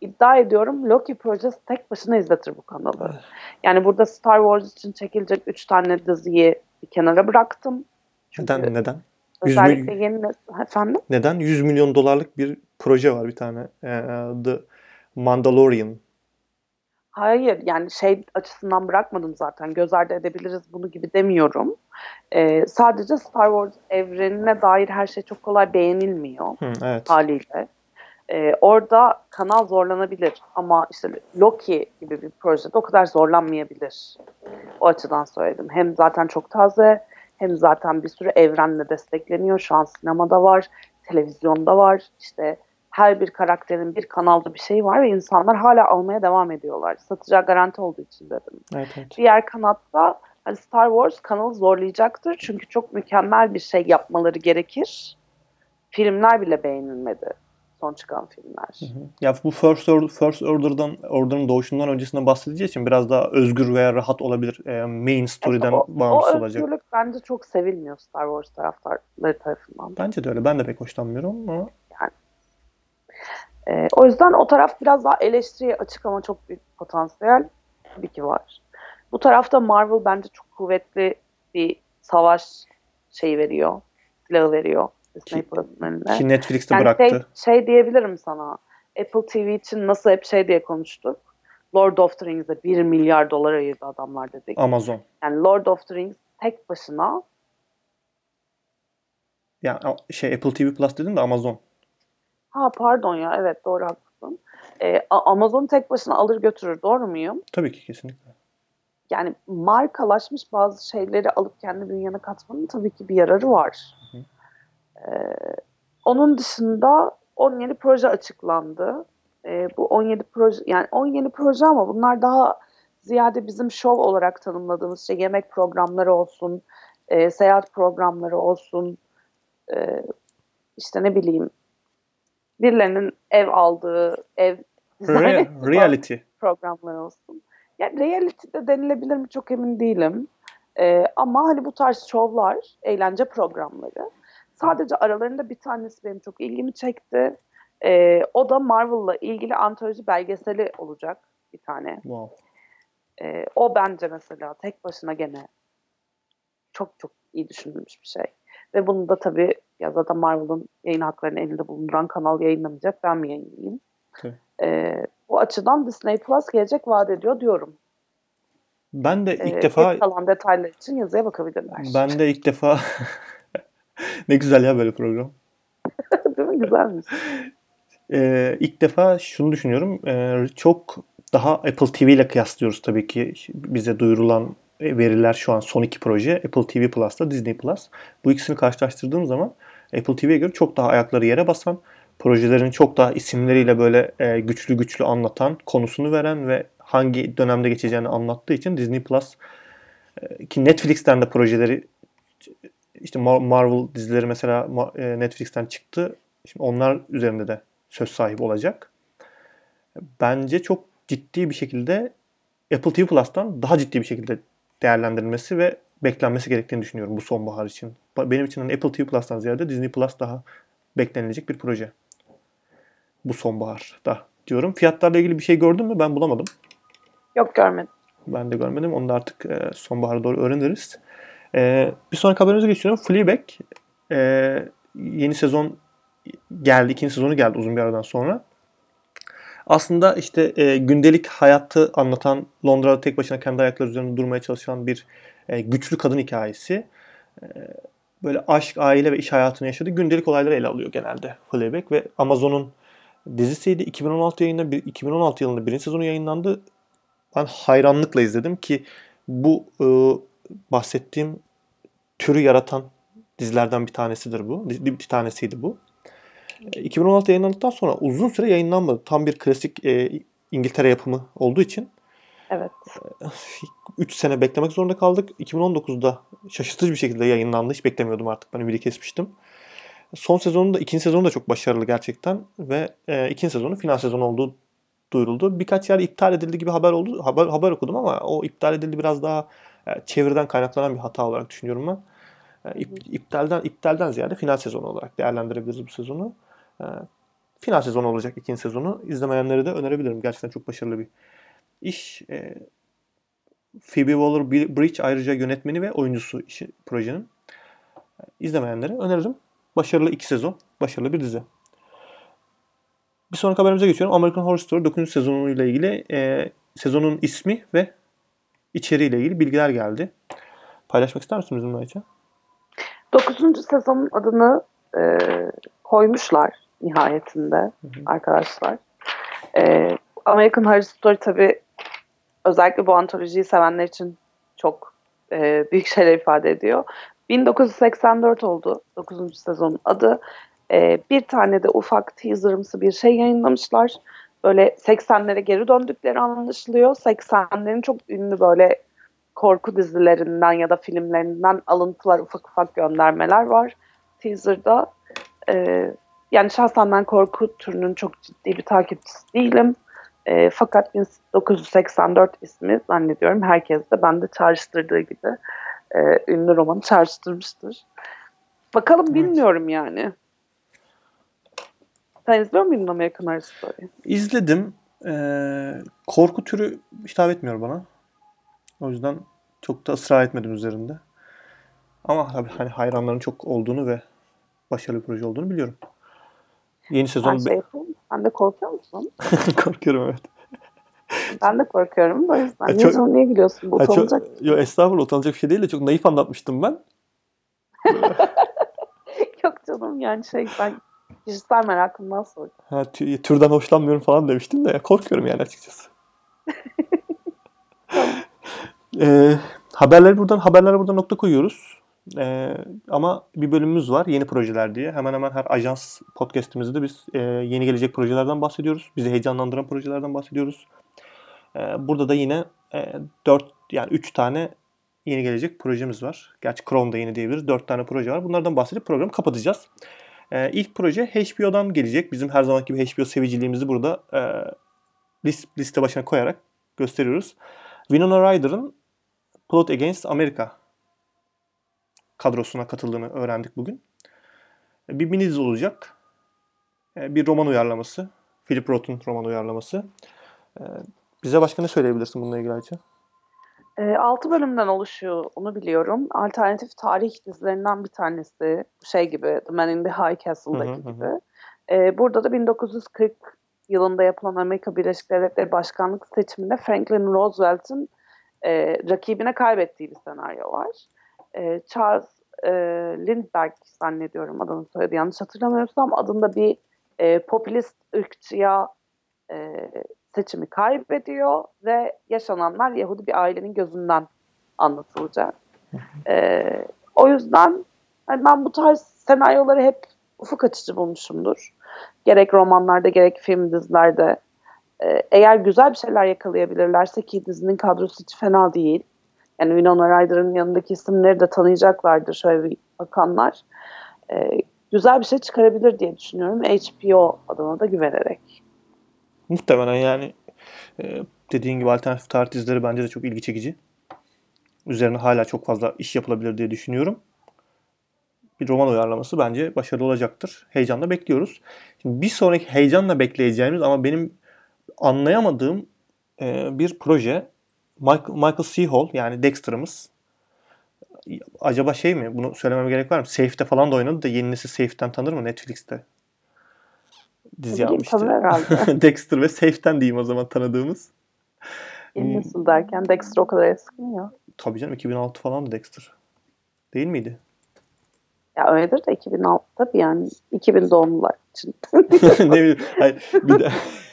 İddia ediyorum Loki projesi tek başına izletir bu kanalı. Yani burada Star Wars için çekilecek üç tane diziyi bir kenara bıraktım. Çünkü Neden? Neden? 100 özellikle mil- yeni efendim Neden? 100 milyon dolarlık bir proje var bir tane. Ee, The Mandalorian. Hayır yani şey açısından bırakmadım zaten göz ardı edebiliriz bunu gibi demiyorum. Ee, sadece Star Wars evrenine dair her şey çok kolay beğenilmiyor Hı, evet. haliyle. Ee, orada kanal zorlanabilir ama işte Loki gibi bir projede o kadar zorlanmayabilir. O açıdan söyledim. Hem zaten çok taze hem zaten bir sürü evrenle destekleniyor. Şu an sinemada var, televizyonda var. İşte her bir karakterin bir kanalda bir şey var ve insanlar hala almaya devam ediyorlar. Satacağı garanti olduğu için dedim. Evet, evet. Diğer kanatta hani Star Wars kanalı zorlayacaktır. Çünkü çok mükemmel bir şey yapmaları gerekir. Filmler bile beğenilmedi. Son çıkan filmler. Ya bu First Order, First Order'dan Order'ın doğuşundan öncesinde bahsedeceği için biraz daha özgür veya rahat olabilir. E, main story'den o, bağımsız o olacak. özgürlük bence çok sevilmiyor Star Wars taraftarları tarafından. Bence de öyle. Ben de pek hoşlanmıyorum ama Ee, o yüzden o taraf biraz daha eleştiriye açık ama çok büyük potansiyel tabii ki var. Bu tarafta Marvel bence çok kuvvetli bir savaş şeyi veriyor. Silahı veriyor. Ki- ki Netflix'te Yani bıraktı. şey, şey diyebilirim sana. Apple TV için nasıl hep şey diye konuştuk. Lord of the Rings'e 1 milyar dolar ayırdı adamlar dedik. Amazon. Yani Lord of the Rings tek başına Ya a- şey Apple TV Plus dedin de Amazon. Ha pardon ya evet doğru haklısın. Ee, Amazon tek başına alır götürür doğru muyum? Tabii ki kesinlikle. Yani markalaşmış bazı şeyleri alıp kendi bünyene katmanın tabii ki bir yararı var. Hı Ee, onun dışında 17 proje açıklandı. Ee, bu 17 proje yani 17 proje ama bunlar daha ziyade bizim şov olarak tanımladığımız şey yemek programları olsun, e, seyahat programları olsun, e, işte ne bileyim birilerinin ev aldığı, ev Re- [laughs] reality. programlar olsun. Yani reality de denilebilir mi çok emin değilim. Ee, ama hani bu tarz şovlar, eğlence programları. Sadece aralarında bir tanesi benim çok ilgimi çekti. Ee, o da Marvel'la ilgili antoloji belgeseli olacak bir tane. Wow. Ee, o bence mesela tek başına gene çok çok iyi düşünülmüş bir şey. Ve bunu da tabii ya zaten Marvel'ın yayın haklarını elinde bulunduran kanal yayınlamayacak. Ben mi yayınlayayım? Tabii. Ee, bu açıdan Disney Plus gelecek vaat ediyor diyorum. Ben de ilk Ee, defa kalan detaylar için yazıya bakabilirler. ben de ilk defa [laughs] ne güzel ya böyle program. [laughs] Değil mi? Güzelmiş. Ee, ilk defa şunu düşünüyorum. Ee, çok daha Apple TV ile kıyaslıyoruz tabii ki. Bize duyurulan veriler şu an son iki proje. Apple TV Plus'ta Disney Plus. Bu ikisini karşılaştırdığım zaman Apple TV'ye göre çok daha ayakları yere basan, projelerin çok daha isimleriyle böyle e, güçlü güçlü anlatan, konusunu veren ve hangi dönemde geçeceğini anlattığı için Disney Plus e, ki Netflix'ten de projeleri işte Mar- Marvel dizileri mesela e, Netflix'ten çıktı. Şimdi onlar üzerinde de söz sahibi olacak. Bence çok ciddi bir şekilde Apple TV Plus'tan daha ciddi bir şekilde değerlendirilmesi ve beklenmesi gerektiğini düşünüyorum bu sonbahar için. Benim için hani Apple TV Plus'tan ziyade Disney Plus daha beklenilecek bir proje. Bu sonbaharda diyorum. Fiyatlarla ilgili bir şey gördün mü? Ben bulamadım. Yok görmedim. Ben de görmedim. Onu da artık e, sonbahara doğru öğreniriz. E, bir sonraki haberimize geçiyorum. Fleabag e, yeni sezon geldi. ikinci sezonu geldi uzun bir aradan sonra. Aslında işte e, gündelik hayatı anlatan Londra'da tek başına kendi ayakları üzerinde durmaya çalışan bir e, güçlü kadın hikayesi. E, böyle aşk, aile ve iş hayatını yaşadığı gündelik olayları ele alıyor genelde Fleabag ve Amazon'un dizisiydi. 2016 yayında bir 2016 yılında birinci sezonu yayınlandı. Ben hayranlıkla izledim ki bu e, bahsettiğim türü yaratan dizilerden bir tanesidir bu. Bir tanesiydi bu. E, 2016 yayınlandıktan sonra uzun süre yayınlanmadı. Tam bir klasik e, İngiltere yapımı olduğu için Evet. 3 sene beklemek zorunda kaldık. 2019'da şaşırtıcı bir şekilde yayınlandı. Hiç beklemiyordum artık. Ben ümidi kesmiştim. Son sezonu da ikinci sezonu da çok başarılı gerçekten ve e, ikinci sezonu final sezonu olduğu duyuruldu. Birkaç yer iptal edildi gibi haber oldu. Haber, haber okudum ama o iptal edildi biraz daha e, çeviriden kaynaklanan bir hata olarak düşünüyorum ben. E, ip, iptalden iptalden ziyade final sezonu olarak değerlendirebiliriz bu sezonu. E, final sezonu olacak ikinci sezonu. İzlemeyenlere de önerebilirim. Gerçekten çok başarılı bir iş. E, Phoebe Waller-Bridge ayrıca yönetmeni ve oyuncusu işi, projenin. İzlemeyenlere öneririm. Başarılı iki sezon. Başarılı bir dizi. Bir sonraki haberimize geçiyorum. American Horror Story 9. sezonuyla ilgili e, sezonun ismi ve içeriğiyle ilgili bilgiler geldi. Paylaşmak ister misiniz bizimle Ayça? 9. sezonun adını e, koymuşlar nihayetinde hı hı. arkadaşlar. E, American Horror Story tabi özellikle bu antolojiyi sevenler için çok e, büyük şeyler ifade ediyor. 1984 oldu 9. sezonun adı. E, bir tane de ufak teaserımsı bir şey yayınlamışlar. Böyle 80'lere geri döndükleri anlaşılıyor. 80'lerin çok ünlü böyle korku dizilerinden ya da filmlerinden alıntılar, ufak ufak göndermeler var teaser'da. E, yani şahsen ben korku türünün çok ciddi bir takipçisi değilim. E, fakat 1984 ismi zannediyorum herkes de bende çağrıştırdığı gibi e, ünlü romanı çağrıştırmıştır. Bakalım evet. bilmiyorum yani. Sen izliyor muydun American Horror Story? İzledim. Ee, korku türü hitap etmiyor bana. O yüzden çok da ısrar etmedim üzerinde. Ama tabii hani hayranların çok olduğunu ve başarılı bir proje olduğunu biliyorum. Yeni sezon... Her şey Sen de korkuyor musun? [laughs] Korkuyorum evet. Ben de korkuyorum. O yüzden ya çok, niye gülüyorsun? Bu. Çok, yo, estağfurullah utanacak bir şey değil de çok naif anlatmıştım ben. [laughs] Yok canım yani şey ben kişisel merakımdan sordum. Ha, türden hoşlanmıyorum falan demiştim de ya, korkuyorum yani açıkçası. [laughs] ee, haberleri buradan haberlere buradan nokta koyuyoruz. Ee, ama bir bölümümüz var yeni projeler diye. Hemen hemen her ajans podcastimizde biz e, yeni gelecek projelerden bahsediyoruz. Bizi heyecanlandıran projelerden bahsediyoruz. Ee, burada da yine e, 4 yani 3 tane yeni gelecek projemiz var. Gerçi Chrome'da yeni diyebiliriz. 4 tane proje var. Bunlardan bahsedip programı kapatacağız. Ee, ilk proje HBO'dan gelecek. Bizim her zamanki gibi HBO seviciliğimizi burada e, list, liste başına koyarak gösteriyoruz. Winona Ryder'ın Plot Against America kadrosuna katıldığını öğrendik bugün. Bir mini olacak. E, bir roman uyarlaması. Philip Roth'un roman uyarlaması. E, bize başka ne söyleyebilirsin bununla ilgili Ayça? E, 6 bölümden oluşuyor onu biliyorum. Alternatif tarih dizilerinden bir tanesi. Şey gibi The Man in the High Castle'daki hı hı, gibi. Hı. E, burada da 1940 yılında yapılan Amerika Birleşik Devletleri Başkanlık seçiminde Franklin Roosevelt'in e, rakibine kaybettiği bir senaryo var. E, Charles e, Lindbergh zannediyorum adını söyledi yanlış hatırlamıyorsam adında bir e, popülist ırkçıya e, seçimi kaybediyor ve yaşananlar Yahudi bir ailenin gözünden anlatılacak. E, o yüzden yani ben bu tarz senaryoları hep ufuk açıcı bulmuşumdur. Gerek romanlarda gerek film dizilerde. E, eğer güzel bir şeyler yakalayabilirlerse ki dizinin kadrosu hiç fena değil. Yani Winona Ryder'ın yanındaki isimleri de tanıyacaklardır şöyle bir bakanlar. E, güzel bir şey çıkarabilir diye düşünüyorum. HBO adına da güvenerek. Muhtemelen yani e, dediğin gibi alternatif tarih dizileri bence de çok ilgi çekici. Üzerine hala çok fazla iş yapılabilir diye düşünüyorum. Bir roman uyarlaması bence başarılı olacaktır. Heyecanla bekliyoruz. Şimdi bir sonraki heyecanla bekleyeceğimiz ama benim anlayamadığım e, bir proje Michael, Michael C. Hall yani Dexter'ımız acaba şey mi? Bunu söylememe gerek var mı? Safe'de falan da oynadı da yeni nesil Safe'den tanır mı Netflix'te? Dizi yapmıştı. [laughs] Dexter ve Safe'den diyeyim o zaman tanıdığımız. Yeni hmm. nesil derken Dexter o kadar eski mi ya? Tabii canım 2006 falan da Dexter. Değil miydi? Ya öyledir de 2006 tabii yani 2000 doğumlular için. [laughs] ne bileyim. Hayır, bir de [laughs]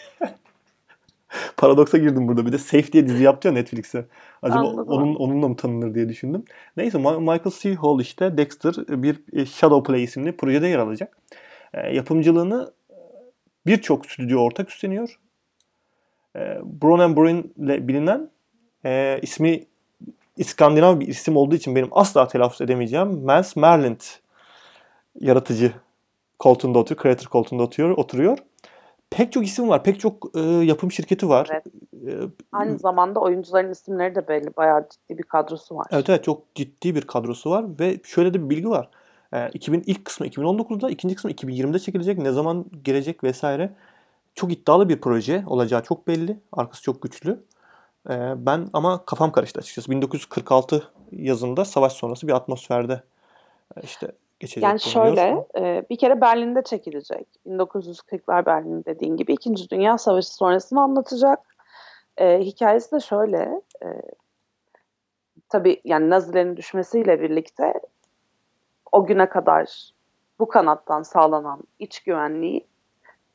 paradoksa girdim burada. Bir de Safe diye dizi yaptı ya Netflix'e. Acaba Anladım. onun onunla mı tanınır diye düşündüm. Neyse Michael C. Hall işte Dexter bir e, Shadow Play isimli projede yer alacak. E, yapımcılığını e, birçok stüdyo ortak üstleniyor. E, Brown Bruin ile bilinen e, ismi İskandinav bir isim olduğu için benim asla telaffuz edemeyeceğim Mans Merlint yaratıcı koltuğunda oturuyor, creator koltuğunda oturuyor. oturuyor pek çok isim var. Pek çok e, yapım şirketi var. Evet. e, Aynı zamanda oyuncuların isimleri de belli. Bayağı ciddi bir kadrosu var. Evet evet çok ciddi bir kadrosu var ve şöyle de bir bilgi var. Ee, 2000 ilk kısmı 2019'da, ikinci kısmı 2020'de çekilecek. Ne zaman gelecek vesaire. Çok iddialı bir proje olacağı çok belli. Arkası çok güçlü. Ee, ben ama kafam karıştı açıkçası. 1946 yazında savaş sonrası bir atmosferde e, işte geçecek. Yani şöyle e, bir kere Berlin'de çekilecek. 1940'lar Berlin dediğin gibi İkinci Dünya Savaşı sonrasını anlatacak. E, hikayesi de şöyle. E, tabii yani Nazilerin düşmesiyle birlikte o güne kadar bu kanattan sağlanan iç güvenliği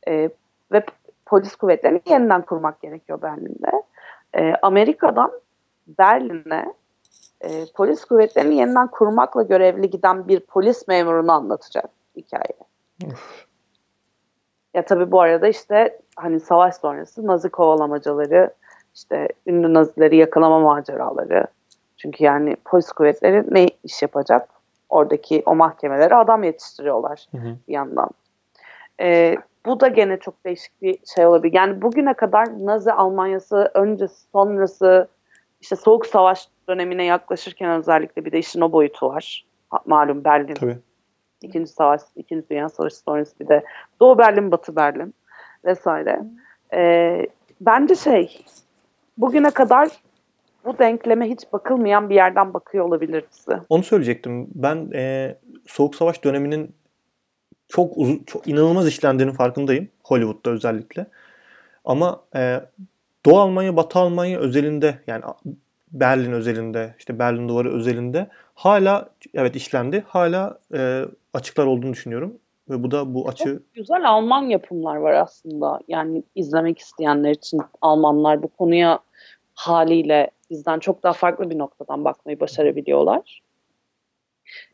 e, ve polis kuvvetlerini yeniden kurmak gerekiyor Berlin'de. E, Amerika'dan Berlin'e e, polis kuvvetlerini yeniden kurmakla görevli giden bir polis memurunu anlatacak hikaye. Ya tabii bu arada işte hani savaş sonrası Nazi kovalamacaları, işte ünlü Nazileri yakalama maceraları. Çünkü yani polis kuvvetleri ne iş yapacak? Oradaki o mahkemelere adam yetiştiriyorlar Hı hı. bir yandan. Ee, bu da gene çok değişik bir şey olabilir. Yani bugüne kadar Nazi Almanyası öncesi sonrası işte Soğuk Savaş dönemine yaklaşırken özellikle bir de işin o boyutu var. Malum Berlin Tabii. İkinci Savaş, İkinci Dünya Savaşı sonrası bir de Doğu Berlin, Batı Berlin vesaire. Ee, bence şey, bugüne kadar bu denkleme hiç bakılmayan bir yerden bakıyor olabilir bizi. Onu söyleyecektim. Ben e, Soğuk Savaş döneminin çok uzun, çok inanılmaz işlendiğinin farkındayım. Hollywood'da özellikle. Ama e, Doğu Almanya, Batı Almanya özelinde yani Berlin özelinde, işte Berlin Duvarı özelinde hala evet işlendi. Hala e, açıklar olduğunu düşünüyorum. Ve bu da bu açı Güzel Alman yapımlar var aslında. Yani izlemek isteyenler için Almanlar bu konuya haliyle bizden çok daha farklı bir noktadan bakmayı başarabiliyorlar.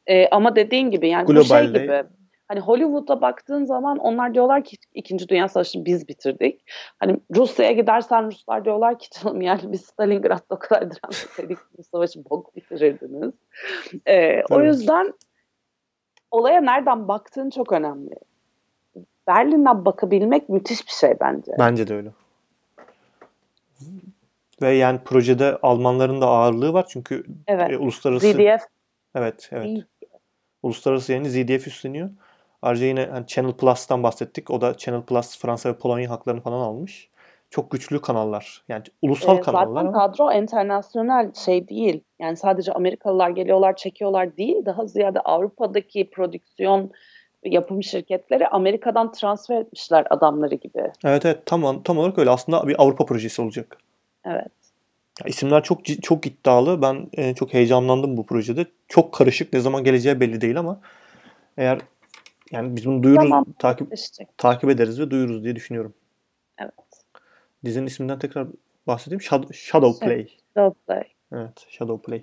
Ee, ama dediğin gibi yani bu şey Globalde- gibi hani Hollywood'a baktığın zaman onlar diyorlar ki İkinci Dünya Savaşı'nı biz bitirdik. Hani Rusya'ya gidersen Ruslar diyorlar ki canım yani biz Stalingrad'da o kadar direnmeseydik bu savaşı bok bitirirdiniz. Ee, o yüzden olaya nereden baktığın çok önemli. Berlin'den bakabilmek müthiş bir şey bence. bence de öyle. Ve yani projede Almanların da ağırlığı var çünkü Evet. e, uluslararası ZDF evet evet iyi. Uluslararası yayını ZDF üstleniyor. Ayrıca yine hani Channel Plus'tan bahsettik. O da Channel Plus Fransa ve Polonya haklarını falan almış. Çok güçlü kanallar. Yani ulusal Ee, kanallar zaten ama kadro internasyonel şey değil. Yani sadece Amerikalılar geliyorlar çekiyorlar değil. Daha ziyade Avrupa'daki prodüksiyon yapım şirketleri Amerika'dan transfer etmişler adamları gibi. evet evet tam, tam olarak öyle. Aslında bir Avrupa projesi olacak. Evet. Ya isimler çok çok iddialı. Ben e, çok heyecanlandım bu projede. Çok karışık. Ne zaman geleceği belli değil ama eğer yani biz bunu duyururuz, Tamam. takip Teşekkür. takip ederiz ve duyururuz diye düşünüyorum. Evet. Dizinin isminden tekrar bahsedeyim. Shadow, Shadow Şey- Play. Doubleplay. Evet, Shadow Play.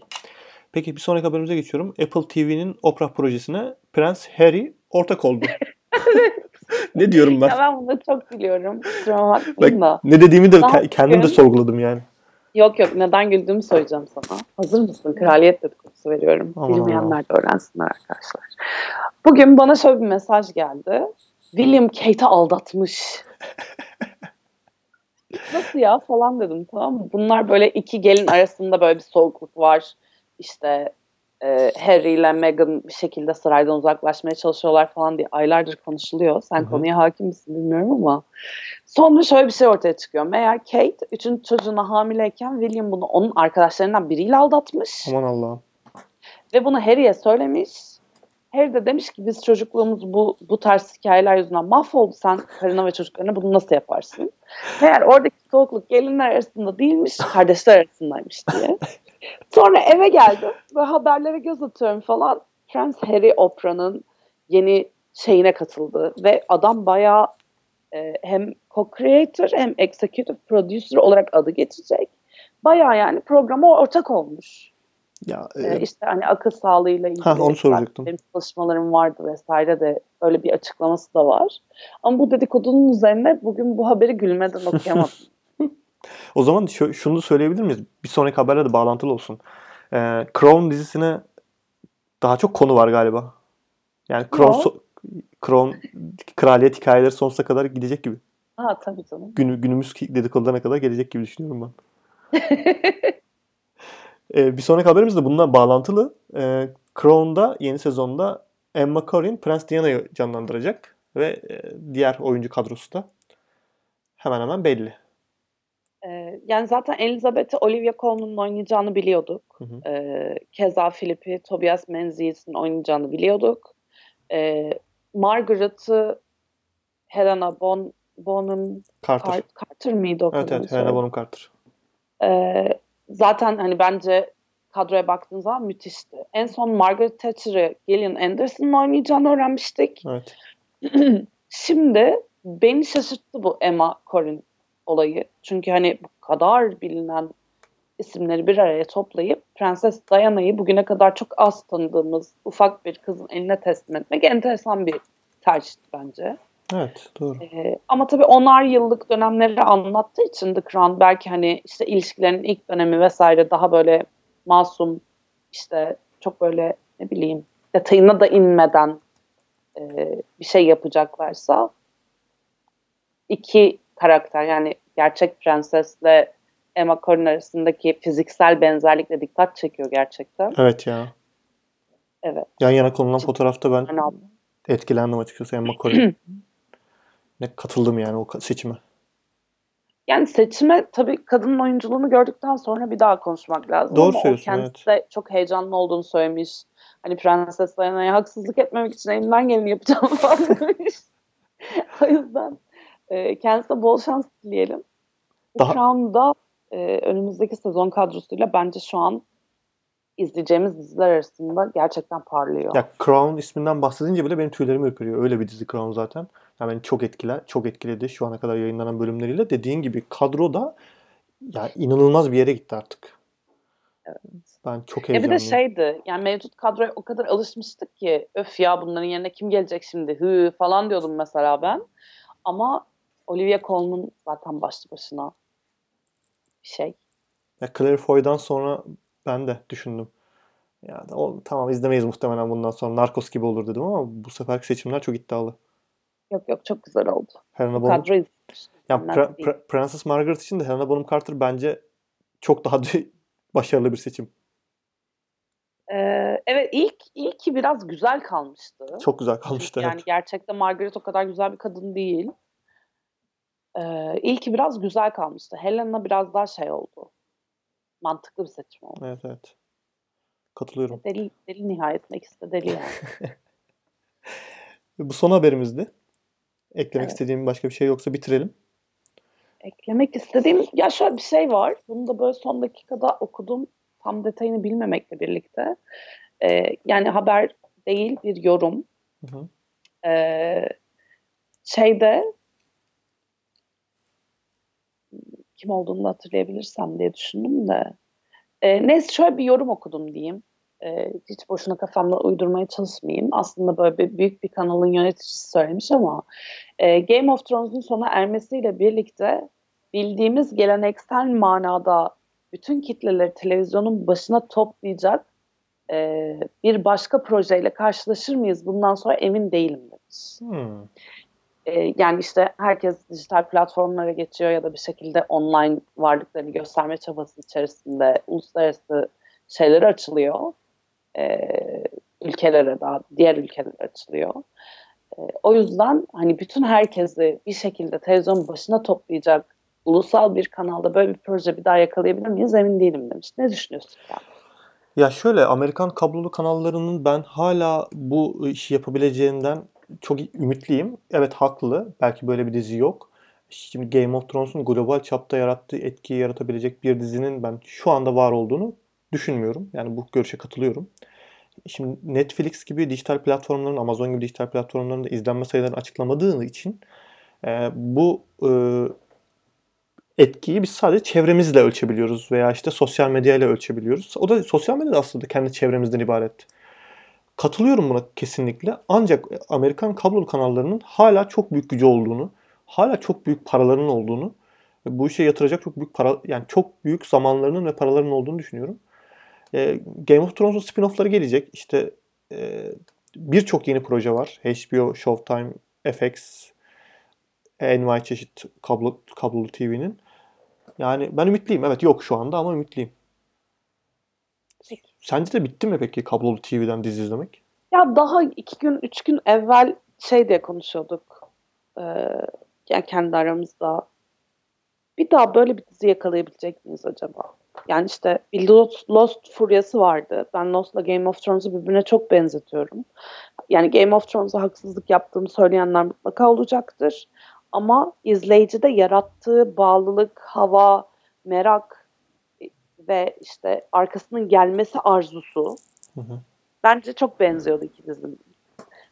Peki bir sonraki haberimize geçiyorum. Apple TV'nin Opera projesine Prens Harry ortak oldu. [laughs] [laughs] ne diyorum ben? Ya ben bunu çok biliyorum. Bak, ne dediğimi de ke- kendim de sorguladım yani. Yok yok neden güldüğümü söyleyeceğim sana. Hazır mısın? Kraliyet dedikodusu veriyorum. Aman Bilmeyenler de öğrensinler arkadaşlar. Bugün bana şöyle bir mesaj geldi. William Kate'i aldatmış. [laughs] Nasıl ya falan dedim tamam mı? Bunlar böyle iki gelin arasında böyle bir soğukluk var. İşte e, Harry ile Meghan bir şekilde saraydan uzaklaşmaya çalışıyorlar falan diye aylardır konuşuluyor. Sen Hı hı. konuya hakim misin bilmiyorum ama. Sonra şöyle bir şey ortaya çıkıyor. Meğer Kate üçüncü çocuğuna hamileyken William bunu onun arkadaşlarından biriyle aldatmış. Aman Allah'ım. Ve bunu Harry'e söylemiş. Harry de demiş ki biz çocukluğumuz bu, bu tarz hikayeler yüzünden mahvoldu. Sen karına ve çocuklarına bunu nasıl yaparsın? Meğer oradaki soğukluk gelinler arasında değilmiş, kardeşler arasındaymış diye. [laughs] Sonra eve geldim ve haberlere göz atıyorum falan. Prens Harry Oprah'nın yeni şeyine katıldı. Ve adam bayağı e, hem co-creator hem executive producer olarak adı geçecek. Bayağı yani programa ortak olmuş. Ya, Ee, e, işte hani akıl sağlığıyla ilgili Ha, onu soracaktım. benim çalışmalarım vardı vesaire de öyle bir açıklaması da var. Ama bu dedikodunun üzerine bugün bu haberi gülmeden okuyamadım. [laughs] o zaman şu- şunu söyleyebilir miyiz? Bir sonraki haberle de bağlantılı olsun. E, Crown dizisine daha çok konu var galiba. Yani Crown, so- Crown kraliyet hikayeleri sonsuza kadar gidecek gibi. Ha tabii canım. Günü, günümüz dedikodularına kadar gelecek gibi düşünüyorum ben. [laughs] Ee, bir sonraki haberimiz de bununla bağlantılı. Ee, Crown'da yeni sezonda Emma Corrin Prens Diana'yı canlandıracak ve e, diğer oyuncu kadrosu da hemen hemen belli. Yani zaten Elizabeth'i Olivia Colman'ın oynayacağını biliyorduk. Hı hı. Keza Philip'i Tobias Menzies'in oynayacağını biliyorduk. Ee, Margaret'ı Helena Bon Bonham Carter. Car- Carter mıydı o evet evet Helena? Bonham Carter. Zaten hani bence kadroya baktığın zaman müthişti. En son Margaret Thatcher'ı Gillian Anderson'ın oynayacağını öğrenmiştik. Evet. [clears throat] Şimdi beni şaşırttı bu Emma Corrin olayı. Çünkü hani bu kadar bilinen isimleri bir araya toplayıp Prenses Diana'yı bugüne kadar çok az tanıdığımız ufak bir kızın eline teslim etmek enteresan bir tercihti bence. Evet doğru. Ee, ama tabii onar yıllık dönemleri anlattığı için The Crown belki hani işte ilişkilerin ilk dönemi vesaire daha böyle masum işte çok böyle ne bileyim detayına da inmeden e, bir şey yapacaklarsa iki karakter yani gerçek prensesle Emma Corrin arasındaki fiziksel benzerlikle dikkat çekiyor gerçekten. Evet ya. Evet. Yan yana konulan fotoğrafta ben etkilendim açıkçası Emma Corrin. [clears throat] ne katıldım yani o seçime. Yani seçime tabii kadının oyunculuğunu gördükten sonra bir daha konuşmak lazım. Doğru Ama söylüyorsun, kendisi de çok heyecanlı olduğunu söylemiş. Hani Prenses Diana'ya haksızlık etmemek için elimden geleni yapacağım [laughs] falan demiş. [laughs] o yüzden e, kendisine bol şans dileyelim. Daha- Crown'da e, önümüzdeki sezon kadrosuyla bence şu an izleyeceğimiz diziler arasında gerçekten parlıyor. Ya Crown isminden bahsedince bile benim tüylerimi ürperiyor. Öyle bir dizi Crown zaten. Yani beni çok etkiler, çok etkiledi şu ana kadar yayınlanan bölümleriyle. Dediğin gibi kadro da ya inanılmaz bir yere gitti artık. Ben çok Ya bir heyecanlıyım. de şeydi yani mevcut kadroya o kadar alışmıştık ki öf ya bunların yerine kim gelecek şimdi hı falan diyordum mesela ben. Ama Olivia Colman zaten başlı başına bir şey. Ya Claire Foy'dan sonra ben de düşündüm. Ya da o, tamam izlemeyiz muhtemelen bundan sonra. Narcos gibi olur dedim ama bu seferki seçimler çok iddialı. Yok yok çok güzel oldu. Helena Bonham, kadro ya değil. Pre- Princess Margaret için de Helena Bonham Carter bence çok daha [laughs] başarılı bir seçim. Ee, evet ilk ilki biraz güzel kalmıştı. Çok güzel kalmıştı. Çünkü yani evet. gerçekten Margaret o kadar güzel bir kadın değil. Ee, ilki biraz güzel kalmıştı. Helena biraz daha şey oldu. Mantıklı bir seçim oldu. Evet evet. Katılıyorum. Deli, deli nihayetinde ikisi de deli yani. [laughs] Bu son haberimizdi. Eklemek Evet. istediğim başka bir şey yoksa bitirelim. Eklemek istediğim ya şöyle bir şey var. Bunu da böyle son dakikada okudum. Tam detayını bilmemekle birlikte. Ee, yani haber değil bir yorum. Hı hı. Ee, şeyde kim olduğunu da hatırlayabilirsem diye düşündüm de. Ee, neyse şöyle bir yorum okudum diyeyim. Ee, hiç boşuna kafamda uydurmaya çalışmayayım. Aslında böyle bir, büyük bir kanalın yöneticisi söylemiş ama e, Game of Thrones'un sona ermesiyle birlikte bildiğimiz geleneksel manada bütün kitleleri televizyonun başına toplayacak e, bir başka projeyle karşılaşır mıyız bundan sonra emin değilim demiş. Hmm. E, yani işte herkes dijital platformlara geçiyor ya da bir şekilde online varlıklarını gösterme çabası içerisinde uluslararası şeyler açılıyor. E, ülkelere daha diğer ülkelere açılıyor. E, o yüzden hani bütün herkesi bir şekilde televizyonun başına toplayacak ulusal bir kanalda böyle bir proje bir daha yakalayabilir miyiz emin değilim demiş. Ne düşünüyorsun? Yani? Ya şöyle Amerikan kablolu kanallarının ben hala bu işi yapabileceğinden çok ümitliyim. Evet haklı. Belki böyle bir dizi yok. Şimdi Game of Thrones'un global çapta yarattığı etkiyi yaratabilecek bir dizinin ben şu anda var olduğunu düşünmüyorum. Yani bu görüşe katılıyorum. Şimdi Netflix gibi dijital platformların, Amazon gibi dijital platformların da izlenme sayılarını açıklamadığı için e, bu e, etkiyi biz sadece çevremizle ölçebiliyoruz veya işte sosyal medyayla ölçebiliyoruz. O da sosyal medya da aslında kendi çevremizden ibaret. Katılıyorum buna kesinlikle. Ancak Amerikan kablolu kanallarının hala çok büyük gücü olduğunu, hala çok büyük paralarının olduğunu, bu işe yatıracak çok büyük para yani çok büyük zamanlarının ve paralarının olduğunu düşünüyorum. Ee, Game of Thrones'un spin-off'ları gelecek. İşte e, birçok yeni proje var. HBO, Showtime, FX, envai çeşit kablo, kablolu TV'nin. Yani ben ümitliyim. Evet yok şu anda ama ümitliyim. Sence de bitti mi peki kablolu TV'den dizi izlemek? Ya daha iki gün, üç gün evvel şey diye konuşuyorduk. Ee, yani kendi aramızda. Bir daha böyle bir dizi yakalayabilecek miyiz acaba? Yani işte bir Lost, Lost furyası vardı. Ben Lost'la Game of Thrones'u birbirine çok benzetiyorum. Yani Game of Thrones'a haksızlık yaptığımı söyleyenler mutlaka olacaktır. Ama izleyicide yarattığı bağlılık, hava, merak ve işte arkasının gelmesi arzusu Hı hı. bence çok benziyordu iki dizinin.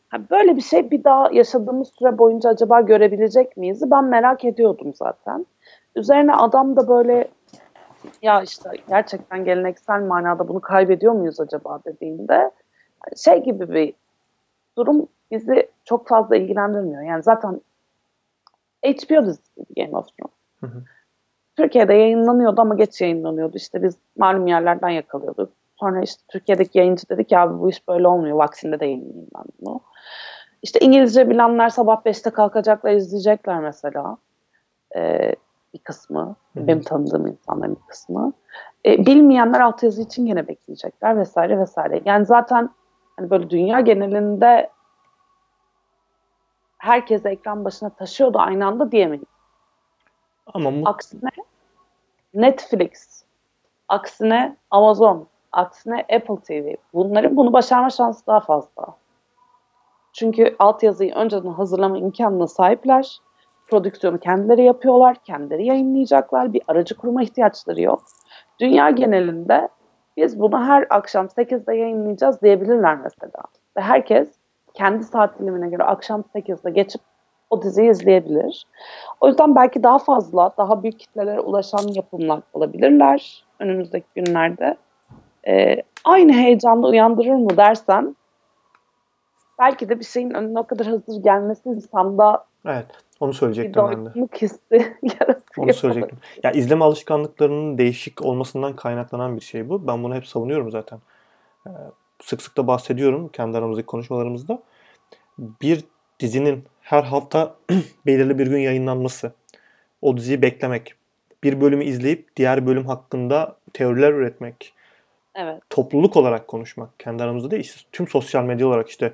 Ha, böyle bir şey bir daha yaşadığımız süre boyunca acaba görebilecek miyiz? Ben merak ediyordum zaten. Üzerine adam da böyle ya işte gerçekten geleneksel manada bunu kaybediyor muyuz acaba dediğinde şey gibi bir durum bizi çok fazla ilgilendirmiyor. Yani zaten HBO dizisi Game of Thrones. Hı hı. Türkiye'de yayınlanıyordu ama geç yayınlanıyordu. İşte biz malum yerlerden yakalıyorduk. Sonra işte Türkiye'deki yayıncı dedi ki abi bu iş böyle olmuyor. Vaksinde de yayınlayayım ben bunu. İşte İngilizce bilenler sabah 5'te kalkacaklar izleyecekler mesela. Ee, bir kısmı. Hı. Benim tanıdığım insanların bir kısmı. Ee, bilmeyenler altyazı için gene bekleyecekler vesaire vesaire. Yani zaten hani böyle dünya genelinde herkese ekran başına taşıyordu aynı anda diyemeyiz. Ama mu- Aksine Netflix, aksine Amazon, aksine Apple TV. Bunların bunu başarma şansı daha fazla. Çünkü altyazıyı önceden hazırlama imkanına sahipler. Prodüksiyonu kendileri yapıyorlar, kendileri yayınlayacaklar. Bir aracı kurma ihtiyaçları yok. Dünya genelinde biz bunu her akşam 8'de yayınlayacağız diyebilirler mesela. Ve herkes kendi saat dilimine göre akşam 8'de geçip o diziyi izleyebilir. O yüzden belki daha fazla, daha büyük kitlelere ulaşan yapımlar olabilirler önümüzdeki günlerde. Ee, aynı heyecanda uyandırır mı dersen, belki de bir şeyin önüne o kadar hazır gelmesi insanda evet onu bir söyleyecektim ben de. doygunluk hissi [laughs] yaratıyor. Onu söyleyecektim. Ya izleme alışkanlıklarının değişik olmasından kaynaklanan bir şey bu. Ben bunu hep savunuyorum zaten. Ee, Sık sık da bahsediyorum kendi aramızdaki konuşmalarımızda. Bir dizinin her hafta [clears throat] belirli bir gün yayınlanması, o diziyi beklemek, bir bölümü izleyip diğer bölüm hakkında teoriler üretmek, Evet. topluluk olarak konuşmak, kendi aramızda değil, işte tüm sosyal medya olarak işte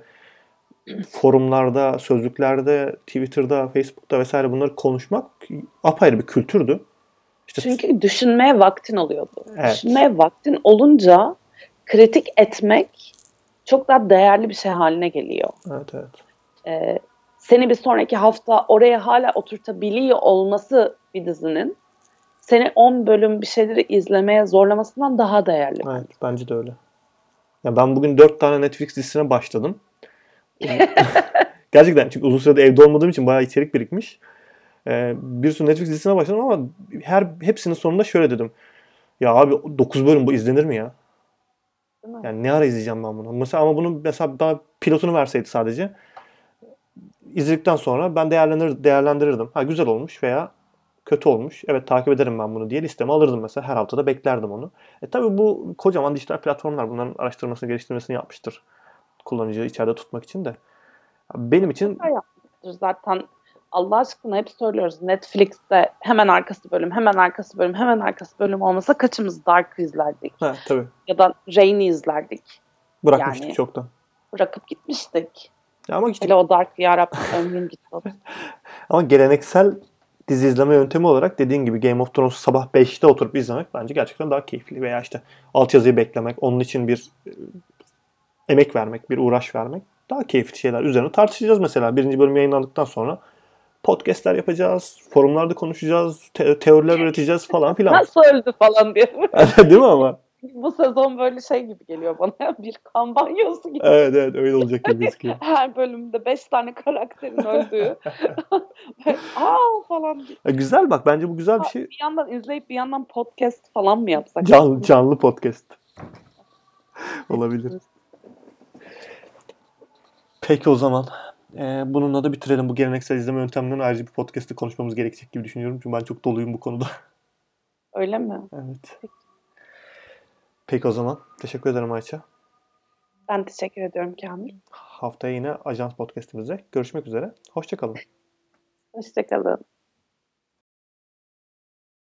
[clears throat] forumlarda, sözlüklerde, Twitter'da, Facebook'ta vesaire bunları konuşmak apayrı bir kültürdü. İşte Çünkü düşünmeye vaktin oluyordu. Evet. Düşünmeye vaktin olunca kritik etmek çok daha değerli bir şey haline geliyor. evet evet. Ee, seni bir sonraki hafta oraya hala oturtabiliyor olması bir dizinin seni 10 bölüm bir şeyleri izlemeye zorlamasından daha değerli. Evet bence de öyle. Ya ben bugün 4 tane Netflix dizisine başladım. [laughs] Gerçekten çünkü uzun süredir evde olmadığım için bayağı içerik birikmiş. Ee, bir sürü Netflix dizisine başladım ama her hepsinin sonunda şöyle dedim. Ya abi 9 bölüm bu izlenir mi ya? Değil mi? Yani ne ara izleyeceğim ben bunu? Mesela ama bunu mesela daha pilotunu verseydi sadece izledikten sonra ben değerlendir değerlendirirdim. Ha güzel olmuş veya kötü olmuş. Evet takip ederim ben bunu diye listeme alırdım mesela. Her haftada beklerdim onu. E tabi bu kocaman dijital platformlar bunların araştırmasını geliştirmesini yapmıştır. Kullanıcıyı içeride tutmak için de. Benim için yapmıştır zaten. Allah aşkına hep söylüyoruz Netflix'te hemen arkası bölüm, hemen arkası bölüm, hemen arkası bölüm olmasa kaçımız Dark izlerdik ha, tabii ya da Rain'i izlerdik. bırakmıştık Yani- çoktan. Bırakıp gitmiştik. Ya ama işte Hele o Dark yarabbim ömrüm gitti. [laughs] ama geleneksel dizi izleme yöntemi olarak dediğin gibi Game of Thrones'u sabah 5'te oturup izlemek bence gerçekten daha keyifli. Veya işte altyazıyı beklemek, onun için bir e, emek vermek, bir uğraş vermek daha keyifli şeyler. Üzerine tartışacağız mesela. Birinci bölüm yayınlandıktan sonra podcastler yapacağız, forumlarda konuşacağız, te- teoriler [laughs] üreteceğiz falan filan. Nasıl öldü falan diye. [laughs] Değil mi ama? [laughs] Bu sezon böyle şey gibi geliyor bana. [laughs] Bir kan banyosu gibi. Evet evet öyle olacak gibi gözüküyor. [laughs] Her bölümde beş tane karakterin öldüğü. Aa falan. E, güzel bak bence bu güzel bir şey. Bir yandan izleyip bir yandan podcast falan mı yapsak? Can, canlı podcast. Olabilir. Peki o zaman. Ee, bununla da bitirelim. Bu geleneksel izleme yöntemlerini ayrıca bir podcast'te konuşmamız gerekecek gibi düşünüyorum. Çünkü ben çok doluyum bu konuda. Öyle mi? evet. Peki o zaman. Teşekkür ederim Ayça. Ben teşekkür ediyorum Kamil. Haftaya yine Ajans podcast'imizde görüşmek üzere. Hoşçakalın. Hoşçakalın.